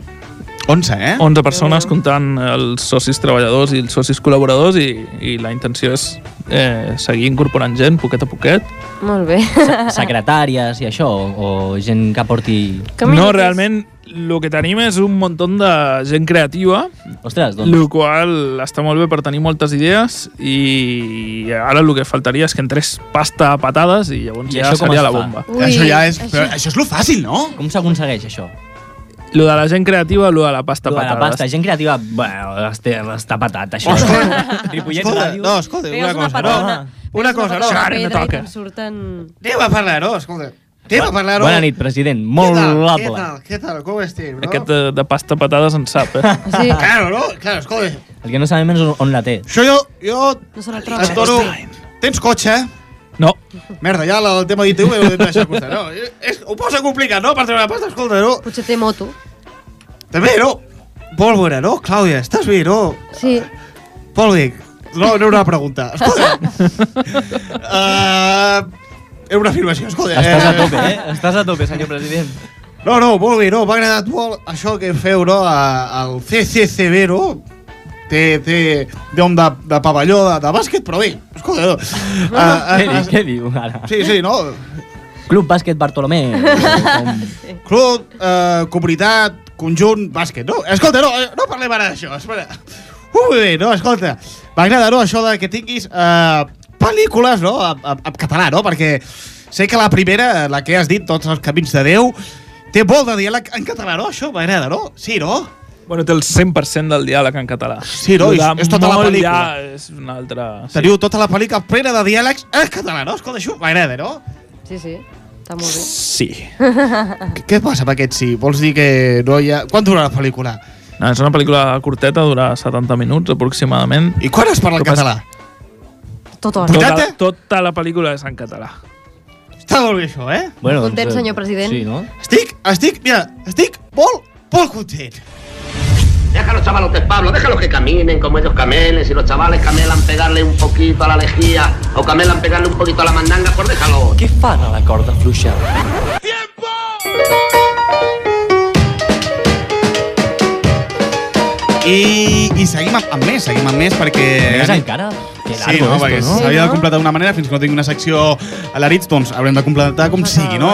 11, eh? 11 persones comptant els socis treballadors i els socis col·laboradors i, i la intenció és eh, seguir incorporant gent poquet a poquet. Molt bé. Se- Secretàries i això, o, o gent que porti... No, realment el que tenim és un munt de gent creativa, Ostres, doncs... el qual està molt bé per tenir moltes idees i ara el que faltaria és que entrés pasta a patades i llavors I ja seria la bomba. Ui, això ja és... això- Però això és lo fàcil, no? Com s'aconsegueix això? Lo de la gent creativa, lo de la pasta a Lo de la pasta, gent creativa, bueno, està, està patat, això. Ripollet Escolta, Ràdio. no, escolta, una una cosa, no? Una cosa, no? Una Ara no toca. te'n surten... Anem a parlar, no? Escolta, anem a parlar, no? Bona nit, president. Molt Què honorable. tal? Què tal? Com estem, no? Aquest de, de pasta patades en sap, eh? (laughs) Sí, Claro, no? Claro, escolta. El que no sabem és on- la té. Això jo, jo no se la et troba. dono... Tens cotxe? No, Merda, ja el tema d'ITV ho he de deixar costar, no? (laughs) És, ho posa complicat, no? Per treure la pasta, escolta, no? Potser té moto. També, no? Pólvora, no? Clàudia, estàs bé, no? Sí. Bé. No, no era una pregunta. Escolta. uh, (laughs) era una afirmació, escolta. Estàs a eh, tope, eh? Estàs a tope, senyor president. No, no, molt bé, no, m'ha agradat molt això que feu, no, al CCCB, no? Té, té nom de, de pavelló de, de bàsquet, però bé, escolta, no. Uh, Què, diu, què diu ara? Sí, sí, no? Club Bàsquet Bartolomé. (laughs) Com... Club, eh, comunitat, conjunt, bàsquet, no? Escolta, no, no parlem ara d'això, espera. Ui, bé, no, escolta, m'agrada, no, això de que tinguis eh, pel·lícules, no, en, català, no? Perquè sé que la primera, la que has dit, Tots els camins de Déu, té molt de diàleg en català, no? Això m'agrada, no? Sí, no? Bueno, té el 100% del diàleg en català. Sí, no? És- és tota la pel·lícula. Ja és una altra... Teniu tota la pel·lícula plena de diàlegs en català, no? Escolta, això m'agrada, no? Sí, sí. Està molt bé. Sí. (laughs) Què, què passa amb aquest sí? Vols dir que no hi ha... Quan dura la pel·lícula? No, és una pel·lícula curteta, dura 70 minuts aproximadament. I quan es parla en català? Tot hora. Tota, 80? tota la pel·lícula és en català. Està molt bé això, eh? Bueno, Content, doncs, eh, senyor president? Sí, no? Estic, estic, mira, estic molt, molt content. Deja a los chavalotes, Pablo, déjalos que caminen como ellos camelen. Si los chavales camelan pegarle un poquito a la lejía o camelan pegarle un poquito a la mandanga, pues déjalo. Què fan a la corda fluixa? I, i seguim amb, amb més, seguim amb més perquè... Més encara? Que Sí, no, esto, perquè no? s'havia de completar d'una manera, fins que no tinc una secció a l'Aritz, doncs haurem de completar com sigui, no?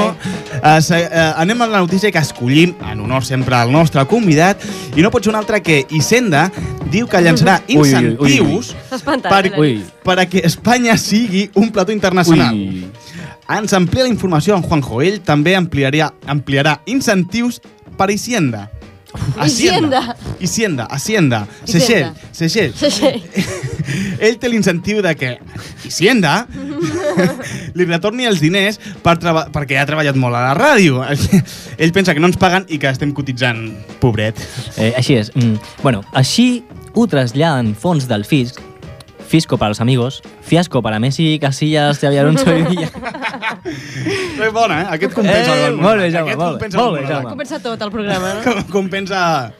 Uh, se, uh, anem a la notícia que escollim, en honor sempre al nostre convidat, i no pot ser un altre que Hisenda diu que llançarà Ui, ui, ui, ui. incentius espantat. per, eh, que Espanya sigui un plató internacional. Ui. Ens amplia la informació en Juanjo. Ell també ampliaria, ampliarà incentius per Hacienda. Hacienda. Hacienda, Hacienda. Seychelles. Sí, sí. Ell té l'incentiu de que Hacienda (laughs) li retorni els diners per perquè ha treballat molt a la ràdio. (laughs) Ell pensa que no ens paguen i que estem cotitzant, pobret. Eh, així és. Mm. Bueno, així ho traslladen fons del fisc, Fisco para los amigos, Fiasco para Messi, Casillas, Xavi Alonso i (laughs) Villa. És bona, eh? Aquest compensa. Eh, el- molt bé, Jaume, aquest molt bé, compensa molt bé, Jaume. Comença tot el programa, no? Com- Compensa...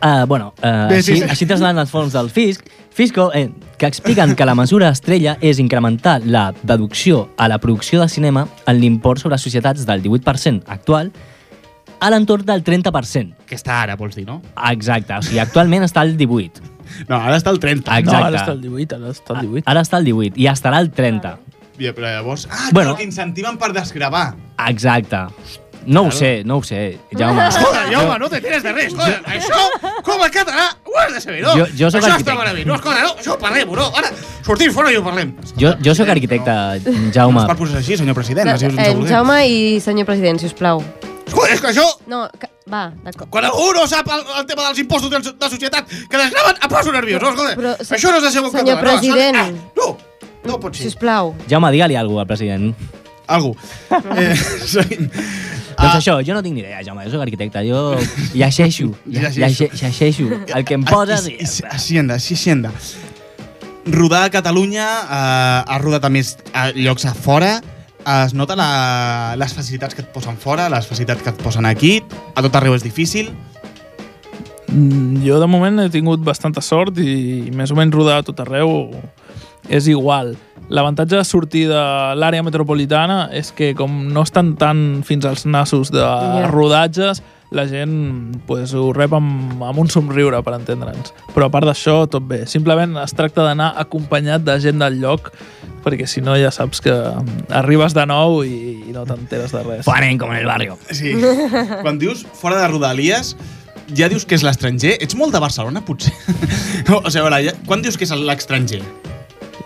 Uh, bueno, uh, Bé, sí, així, sí. així traslladen els fons del fisc, Fisco, eh, que expliquen que la mesura estrella és incrementar la deducció a la producció de cinema en l'import sobre societats del 18% actual a l'entorn del 30%. Que està ara, vols dir, no? Exacte, o sigui, actualment està al 18. No, ara està al 30. Exacte. No, ara està el 18, ara està el 18. Ara està al 18 i estarà al 30. Ja, però llavors... Ah, Bueno. que incentiven per desgravar. Exacte. No ho sé, no ho sé, Jaume. (laughs) Escolta, Jaume, no te tires de res. Escolta, això, com a català, ho has de saber, no? Jo- jo sóc això arquitecte. està malament. No, escolta, no, això ho parlem, no? Ara, sortim fora i ho parlem. Jo, jo sóc arquitecte, Jaume. No es pot posar així, senyor president. No, us eh. Jaume i senyor president, si us plau. Escolta, és que això, No, que, va, d'acord. quan algú no sap el, el tema dels impostos de, de societat que desgraven, em poso nerviós, no? Escolta, Però, això no és de ser un senyor català. president. No, això, ah, no, no pot Si ser. us plau. Jaume, digue-li alguna cosa al president. Algú. (laughs) Eh, seguim. Doncs això, jo no tinc ni idea, Jaume, jo sóc arquitecte, jo llegeixo, (laughs) Llegeixo. el que em poses I, hem de. Rodar a Catalunya, eh, has rodat a més a llocs a fora, es nota la, les facilitats que et posen fora, les facilitats que et posen aquí, a tot arreu és difícil. Mm, Jo, de moment, he tingut bastanta sort i, i més o menys rodar a tot arreu és igual. L'avantatge de sortir de l'àrea metropolitana és que com no estan tan fins als nassos de Ja. rodatges, la gent pues, ho rep amb, amb un somriure, per entendre'ns. Però a part d'això, tot bé. Simplement es tracta d'anar acompanyat de gent del lloc, perquè si no ja saps que arribes de nou i, i no t'enteres de res. Paren com en el barrio. Sí. Quan dius fora de Rodalies, ja dius que és l'estranger? Ets molt de Barcelona, potser? No, (laughs) o sigui, a veure, ja, quan dius que és l'estranger?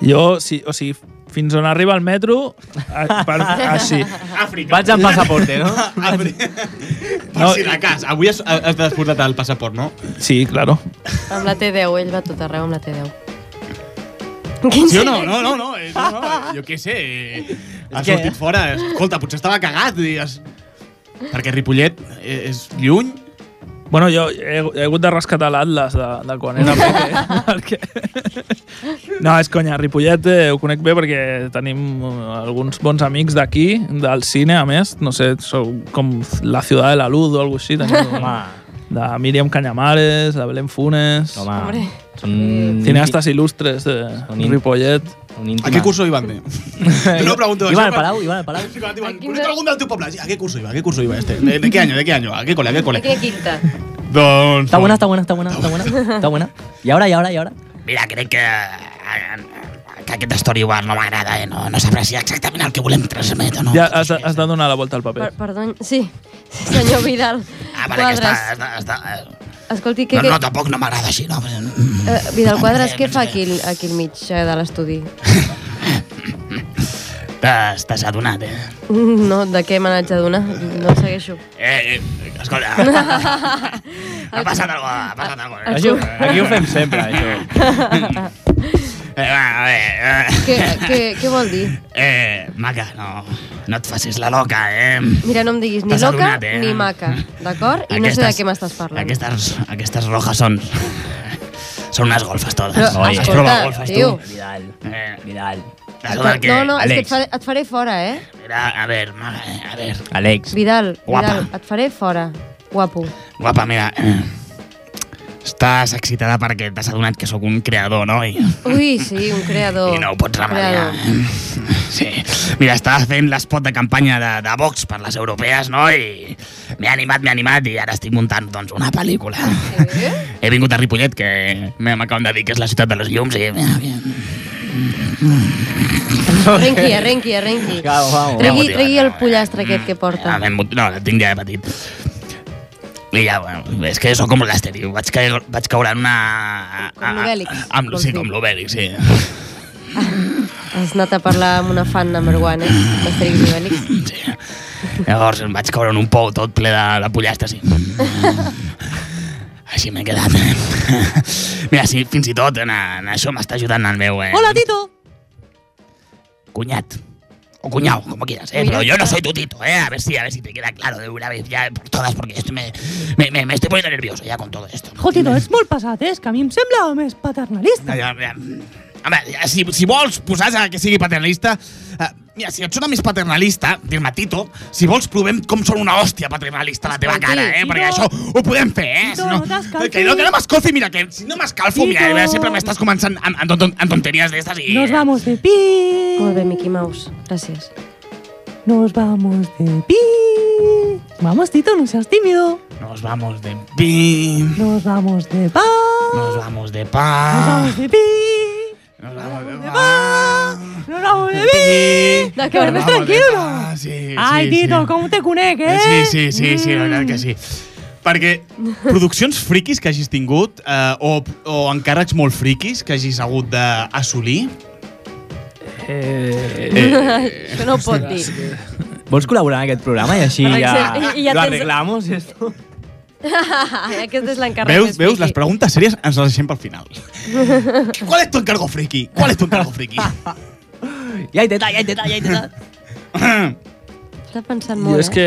Jo, sí, o sigui, fins on arriba el metro, a, per, així. Àfrica. Vaig amb passaporte, no? Àfrica. Per No, si de cas. Avui has, has desportat el passaport, no? Sí, claro. Amb la T10, ell va tot arreu amb la T10. Sí o no? No, no, no. Eh, no, no jo què sé. eh, Has que- sortit fora. Escolta, potser estava cagat. Has... Perquè Ripollet eh, és lluny. Bueno, jo he, he hagut de rescatar l'Atlas de, de quan era (laughs) perquè... No, és conya, Ripollet eh, ho conec bé perquè tenim eh, alguns bons amics d'aquí, del cine, a més. No sé, sou com la ciutat de la luz o alguna així. Tenim, (laughs) Home, de Míriam Cañamares, de Belén Funes, home, Hombre. són... cineastes il·lustres de Són in- Ripollet. A què curso iban de? (laughs) no pregunto Iban al Palau, iban al Palau. Sí, ¿A qué curso iba? ¿A qué curso iba este? ¿De, de qué año? ¿De qué año? ¿A qué cole? ¿A qué cole? Aquí quinta. Doncs... Buena, está buena, está buena, está buena, está buena. Y ahora, y ahora, y ahora. Mira, crec que, que aquest storyboard no m'agrada, eh? No, no s'aprecia exactament el que volem transmetre, no? Ja has has de donar la volta al paper. Per, perdó, sí, (laughs) senyor Vidal. Ah, vale, que està... Està, està eh, Escolti, què, no, no, tampoc no m'agrada així, no? eh, Vidal Quadres, què fa aquí, aquí al mig eh, de l'estudi? (laughs) T'has adonat, eh? (laughs) No, de què me n'haig d'adonar? No el segueixo. Eh, eh escolta, (laughs) ha passat alguna cosa, ha passat alguna cosa. Aquí ho fem sempre, això. Eh, eh, Què, què, què vol dir? eh, maca, no, no et facis la loca, eh? Mira, no em diguis ni loca adonat, eh? ni maca, d'acord? I no sé de què m'estàs parlant. Aquestes, aquestes rojas són... Són unes golfes totes. Però, Has escolta, provat golfes, tio. tu? Vidal, Eh, Vidal. escolta, que... No, no, és que et faré, et faré fora, eh? Mira, a veure, ma- a veure, Àlex. Vidal, Guapa. Vidal, et faré fora. Guapo. guapa, mira, eh, estàs excitada perquè t'has adonat que sóc un creador, no? I, Ui, sí, un creador. i no ho pots remediar. Creador. Sí. Mira, estava fent l'espot de campanya de, de Vox per les europees, no? I m'he animat, m'he animat i ara estic muntant doncs, una pel·lícula. Sí? He vingut a Ripollet, que m'acaben de dir que és la ciutat de les llums i... Arrenqui, arrenqui, arrenqui. Tregui, tregui el motivat, pollastre aquest que porta. mot- no, tinc ja de petit. I ja, bueno, és que sóc com l'Asteri, vaig, caure, vaig caure en una... Com l'Obèlix, Amb, sí, com l'Obèlix, sí. Has anat a parlar amb una fan number one, eh? D'Asterix i Obèlix. sí. Llavors em vaig caure en un pou tot ple de, de pollastres, sí. Així m'he quedat. Mira, sí, fins i tot en, en això m'està ajudant el meu... Eh, Hola, Tito. Cuñat. O cuñado, como quieras, ¿eh? Pero yo no soy tu tito, ¿eh? A ver si, a ver si te queda claro de una vez ya por todas, porque esto me, me, me, me estoy poniendo nervioso ya con todo esto. Jo, Tito, ets molt passat, eh? És que a mi em sembla més paternalista. Ja, ja, Home, ja, si, si vols posar a que sigui paternalista... Uh, mira, si et sona més paternalista, dir-me Tito, si vols provem com són una hòstia paternalista a la teva cara, eh? Tito. Perquè això ho podem fer, eh? Tito, no t'escalfis. que no, que no m'escolfi, mira, que si no m'escalfo, mira, eh, sempre m'estàs començant amb, amb, amb tonteries d'estes i... Nos vamos de pi. Molt bé, Mickey Mouse. Gràcies. Nos vamos de pi. Vamos, Tito, no seas tímido. Nos vamos de pi... Nos vamos de pa. Nos vamos de Nos pa... vamos de pi. Nos vamos de de pa... No vamos de vi. De que tranquilo, de no? pa, Sí, Ai, sí, Tito, sí. com te conec, eh? Sí, sí, sí, sí, la veritat que sí. Perquè produccions friquis que hagis tingut eh, o, o encàrrecs molt friquis que hagis hagut d'assolir... Eh, Això no ho pot dir. Vols col·laborar en aquest programa i així ja, i ja lo arreglamos esto? (laughs) Aquest és l'encàrrec Veus, més veus, les preguntes sèries ens les deixem pel final. (laughs) ¿Cuál es tu encargo friki? ¿Cuál es tu encargo friki? (laughs) Ja intentat, ja intentat, ja intentat. Està pensant jo molt, és que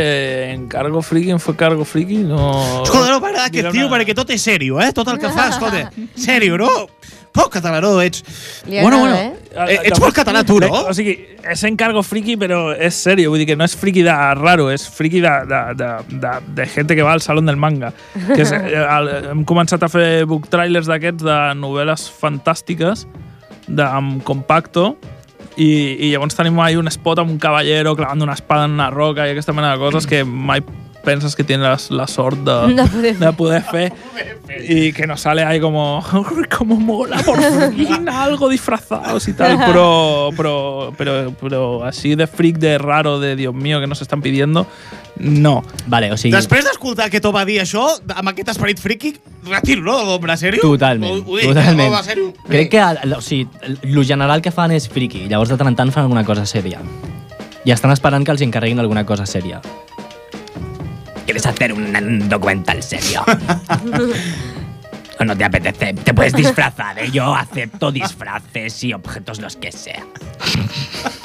en cargo friki, en fue cargo friki, no... Escolta, no m'agrada aquest tio una- perquè tot és sèrio, eh? Tot el que fa, escolta, (laughs) sèrio, no? Pau català, ets... Li agrada, eh? Eh, ets molt català, tu, no? O sigui, és encargo friki, però és sèrio. Vull dir que no és friki de raro, és friki de, de, de, de, de gente que va al salón del manga. Que és, (laughs) eh, el, hem començat a fer book trailers d'aquests de novel·les fantàstiques de, amb compacto i, i llavors tenim ahí un spot amb un caballero clavant una espada en una roca i aquesta mena de coses que mai penses que tienes la, la sort de, (laughs) De poder de poder fer (laughs) y que nos sale ahí como (laughs) como mola por fin algo disfrazados y tal pero pero pero pero así de freak de raro de Dios mío que nos están pidiendo no Vale, o sigui... Després d'escoltar que t'ho va dir això, amb aquest esperit friki, retiro, no, de l'ombra, sèrio? Totalment, Ho, ho dic, totalment. sèrio. Crec que o sigui, el general que fan és friki, llavors de tant en tant fan alguna cosa sèria. I estan esperant que els encarreguin alguna cosa sèria. ¿Quieres hacer un, un documental serio? (laughs) ¿O no te apetece? Te puedes disfrazar, ¿eh? Yo acepto disfraces y objetos los que sea.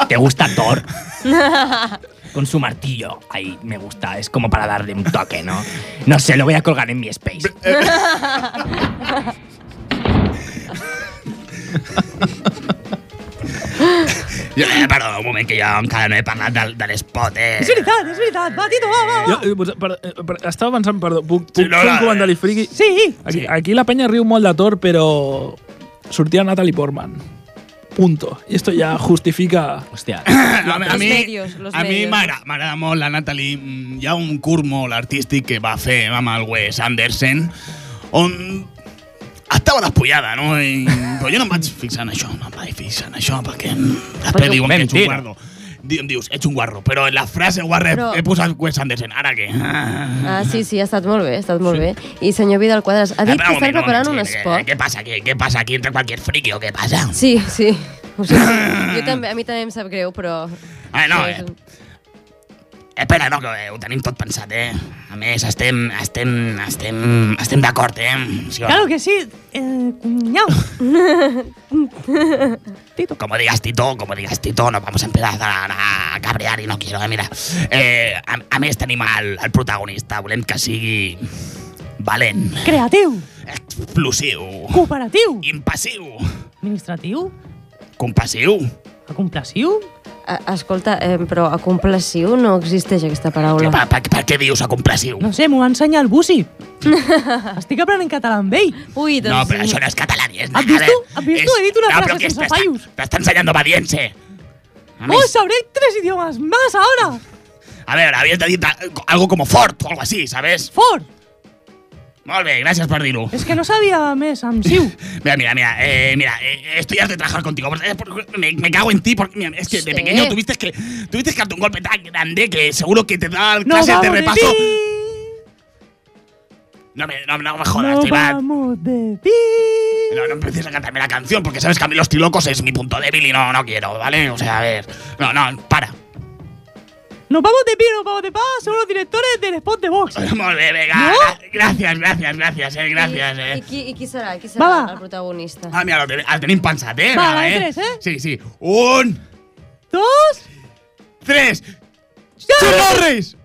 ¿Te gusta Thor? (laughs) Con su martillo. Ahí me gusta. Es como para darle un toque, ¿no? No sé, lo voy a colgar en mi space. (laughs) (laughs) Jo, eh, perdó, un moment, que jo encara no he parlat del, de l'espot, eh? És veritat, és veritat, va, Tito, va, va, Jo, per, per, estava pensant, perdó, puc, puc Sí, no, fer la- un comentari friki? Sí. Aquí, aquí la penya riu molt de Thor, però sortia Natalie Portman. Punto. I esto ya justifica... Hòstia. (coughs) a, mi- a Los mi, medios, a mi medios. m'agrada m'agrada molt la Natalie. Mm, Hi ha un curt molt artístic que va fer amb el Wes Anderson on estava despullada, no? I, però jo no em vaig fixar en això, no em vaig fixar en això, perquè després diuen que ets un guarro. Di- Em dius, ets un guarro, però en la frase guarra Però- he posat Wes Anderson. Ara què? Ah. Ah, sí, sí, ha estat molt bé, ha estat molt bé. I senyor Vidal Quadras, ha dit que estan un preparant un sí. ¿Qué, qué pasa? ¿Qué, ¿Qué pasa aquí entre cualquier friki o qué pasa? Sí, sí. (laughs) Ho sé, jo també, a mi també em sap greu, però... Ah, no, Sí, eh. Espera, no, que ho tenim tot pensat, eh? A més, estem, estem, estem, estem d'acord, eh? Sí, Claro que sí, eh, cuñao. (laughs) Como digas Tito, como digas Tito, nos vamos a empezar a, a cabrear i no quiero, eh? Mira, eh, a, a més tenim el, el protagonista, volem que sigui valent, Creatiu, explosiu, cooperatiu, impassiu, administratiu, compassiu. acomplaciu. A, escolta, eh, però a complaciu no existeix aquesta paraula. Per, per, per què dius acomplassiu? No sé, m'ho va ensenyar el Busi. Estic aprenent català amb ell. Ui, doncs... No, però això no és català ni és Has vist tu? Has vist tu? He dit una no, frase sense fallos. T'està ensenyando obediència. A, ¡Oh, més, sabré tres idiomas más ahora! a veure, havies de dir algo como fort o algo así, ¿sabes? Fort! Molt bé, gràcies per dir-ho. És que no sabia més siu. (laughs) Mira, mira, mira, eh, mira, eh, estoy harto de trabajar contigo. porque Me, me cago en ti porque mira, es que de pequeño tuviste que tuviste que darte un golpe tan grande que seguro que te da clases de repaso. No me, no, no me jodas, no Iván. vamos de pi. No, no empieces a cantarme la canción porque sabes que a mí los trilocos es mi punto débil y no, no quiero, ¿vale? O sea, a ver. No, no, para. Nos vamos de pi, nos vamos de pa, son los directores del spot de Vox. Molt bé, venga. No? Gracias, gracias, gracias, eh, gracias, I, eh. i, qui, I qui serà? Qui serà Va, va. el protagonista? Ah, mira, lo ten- el tenim pensat, eh? Va, eh? tres, eh? Sí, sí. Un, Dos, tres. Chuck Norris!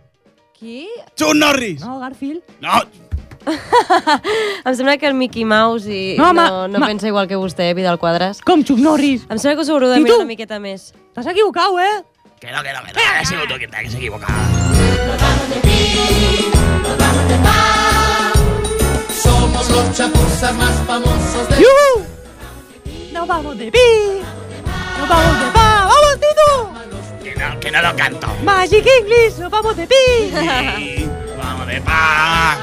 Qui? Chuck Norris! no, Garfield. No, (laughs) Em sembla que el Mickey Mouse i No, no, ma- no, ma- pensa igual que vostè, Vidal Quadras. Com Chuck Norris. Em sembla que us haureu de I mirar una miqueta més. T'has equivocat, eh? Que no, que no, que no. Ha sido tú quien te se equivocado. Somos los chapuzas más famosos de... ¡Yuhu! Nos vamos de pi, nos vamos de pa, ¡vamos, Tito! Que no, que no lo canto. Magic English, nos vamos de pi. Sí, vamos de pa.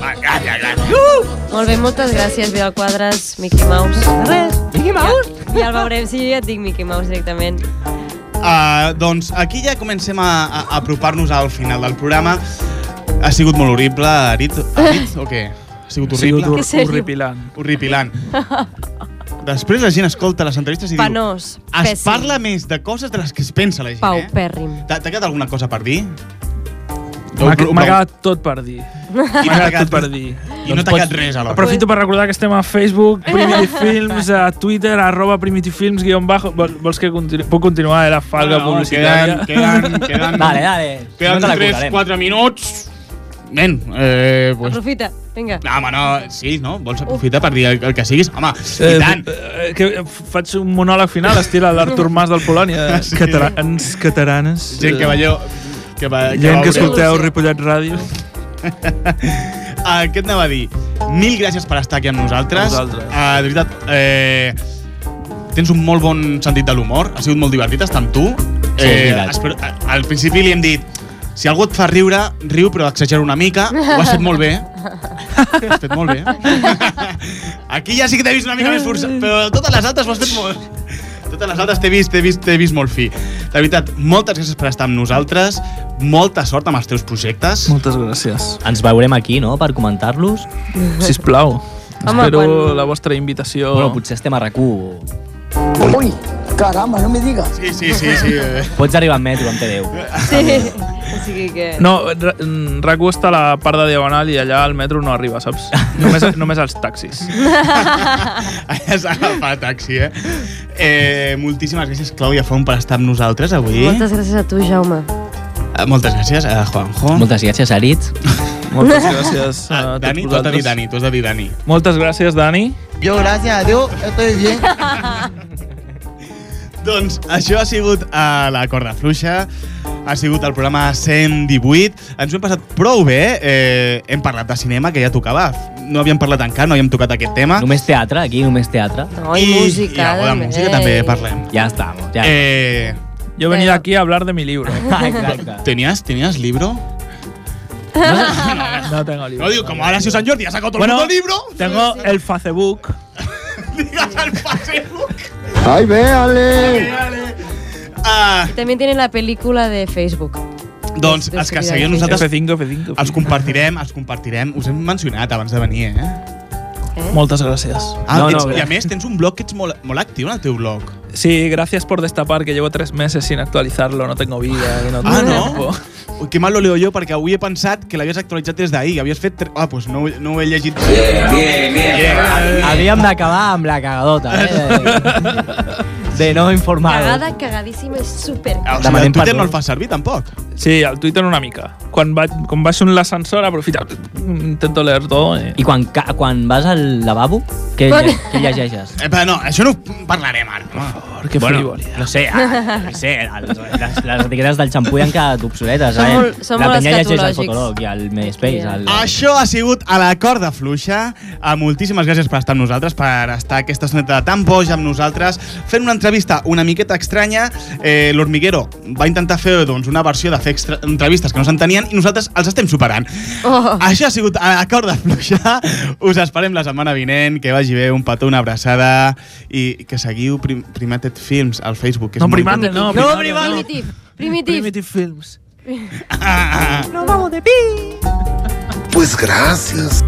Va, gracias, gracias. ¡Yuhu! Molt bé, moltes gràcies, Vidal Quadras, Mickey Mouse. De res, Mickey Mouse. Ja el veurem. Sí, ja et dic Mickey Mouse directament. Uh, doncs aquí ja comencem a, a, apropar-nos al final del programa. Ha sigut molt horrible, Arit, Arit o què? Ha sigut Ha sigut horrible? hor- Que sèrio? horripilant. Horripilant. Després la gent escolta les entrevistes i Penós, diu... Es pèssim. parla més de coses de les que es pensa la gent, Pau, eh? pèrrim. T'ha quedat alguna cosa per dir? M'ha quedat tot per dir. M'ha quedat tot per dir. I no t'ha quedat res, alhora. Aprofito per recordar que estem a Facebook, (laughs) Primitive Films, a Twitter, arroba Primitive Films, guion bajo. Vol- Vols que continu puc continuar? Era falga No, publicitària. queden- queden- (laughs) queden- Dale, dale. Queden No te la 3, currarem. 4 minuts. Nen, eh, pues, Aprofita, vinga. No, home, no, sí, no? Vols aprofitar per dir el, el que siguis? Home, Eh, i tant. eh, que faig un monòleg final, estil l'Artur Mas del Polònia. (laughs) Sí. Catalans, catalanes. Gent que veieu... Que, va, Gent que veureu. escolteu Ripollet Ràdio. Uh, què et anava a dir? Mil gràcies per estar aquí amb nosaltres. A vosaltres. Uh, de veritat, eh, tens un molt bon sentit de l'humor. Ha sigut molt divertit estar amb tu. Sí, veritat. espero, al principi li hem dit si algú et fa riure, riu, però exagera una mica. Ho has fet molt bé. Ho has fet molt bé. (laughs) Aquí ja sí que t'he vist una mica més forçat, però totes les altres ho has fet molt... Totes les altres t'he vist, t'he vist, t'he vist molt fi. De veritat, moltes gràcies per estar amb nosaltres. Molta sort amb els teus projectes. Moltes gràcies. Ens veurem aquí, no?, per comentar-los. Sisplau. Home, Espero quan- la vostra invitació. Bueno, potser estem a RAC1. Uy, caramba, no me digas. Sí, sí, sí. sí. Pots arribar amb metro, amb T10. Sí. O sigui que... No, Ra- mm, RAC1 està a la part de Diagonal i allà al metro no arriba, saps? Només, (laughs) només als taxis. Has agafat taxi, eh? eh? Moltíssimes gràcies, Clàudia Font, per estar amb nosaltres avui. Moltes gràcies a tu, Jaume. Eh, Moltes gràcies, a Juanjo. Moltes gràcies, Arit. Moltes gràcies a Ah, tots Dani, tu has de dir vosaltres. Dani, tu has de dir Dani. Moltes gràcies, Dani. Yo, gracias a Dios, estoy bien. (laughs) Doncs això ha sigut a la corda fluixa, ha sigut el programa 118. Ens ho hem passat prou bé, eh, hem parlat de cinema, que ja tocava. No havíem parlat encara, no havíem tocat aquest tema. Només teatre, aquí, només teatre. No, i, música. I de música també parlem. Ja estamos, ja. Eh, Yo he venido aquí a hablar de mi libro. (laughs) Exacte. ¿Tenías, ¿Tenías libro? (laughs) No tengo libro. No digo, como ahora sido San Jordi, ha sacado todo Bueno, el mundo libro. Tengo el Facebook. (laughs) Digas al Facebook. Ay, véale. Ah, També tienen la pel·lícula de Facebook. doncs els que seguiu nosaltres F5, F5. els compartirem, els compartirem. Us hem mencionat abans de venir, eh? Moltes gràcies. Ah, No, ets, no, I a més, tens un blog que ets molt, molt actiu en el teu blog. Sí, gracias por destapar que llevo tres meses sin actualizarlo, no tengo vida y no tengo Ah, no? tiempo. Ui, que mal lo leo jo, perquè avui he pensat que l'havies actualitzat des d'ahir. Havies fet... tre- Ah, doncs no, no ho he llegit. Bien, bien, bien. Havíem d'acabar amb la cagadota, eh? (laughs) (laughs) De no informar. Cagada, cagadíssima, és super. O sigui, Demanem Twitter perdó. no el fa servir, tampoc. Sí, al Twitter una mica. Quan, vaig, quan baixo en l'ascensor, aprofito, intento leer todo. Eh. I quan, ca- quan vas al lavabo, què, lle què llegeixes? Eh, però no, això no ho parlarem ara. No. Por qué frivolidad. no sé, ah, no sé, les, les etiquetes del xampú ja han quedat obsoletes. Són eh? molt- són la molt penya llegeix al escatològics. Fotolog i al MySpace. Al... Això ha sigut a la corda fluixa. Uh, moltíssimes gràcies per estar amb nosaltres, per estar aquesta estoneta tan boja amb nosaltres, fent una entrevista una miqueta estranya. Eh, L'Hormiguero va intentar fer doncs, una versió de fer extra- entrevistes que no s'entenien i nosaltres els estem superant. Oh. Això ha sigut a la corda fluixa. Us esperem la setmana vinent. Que vagi bé, un petó, una abraçada i que seguiu Prim Primated Films al Facebook. Que és No, molt Primate, no. Primate, no. Primitive. Primitive. Primitive Films. Ah, ah, ah. Pues gracias.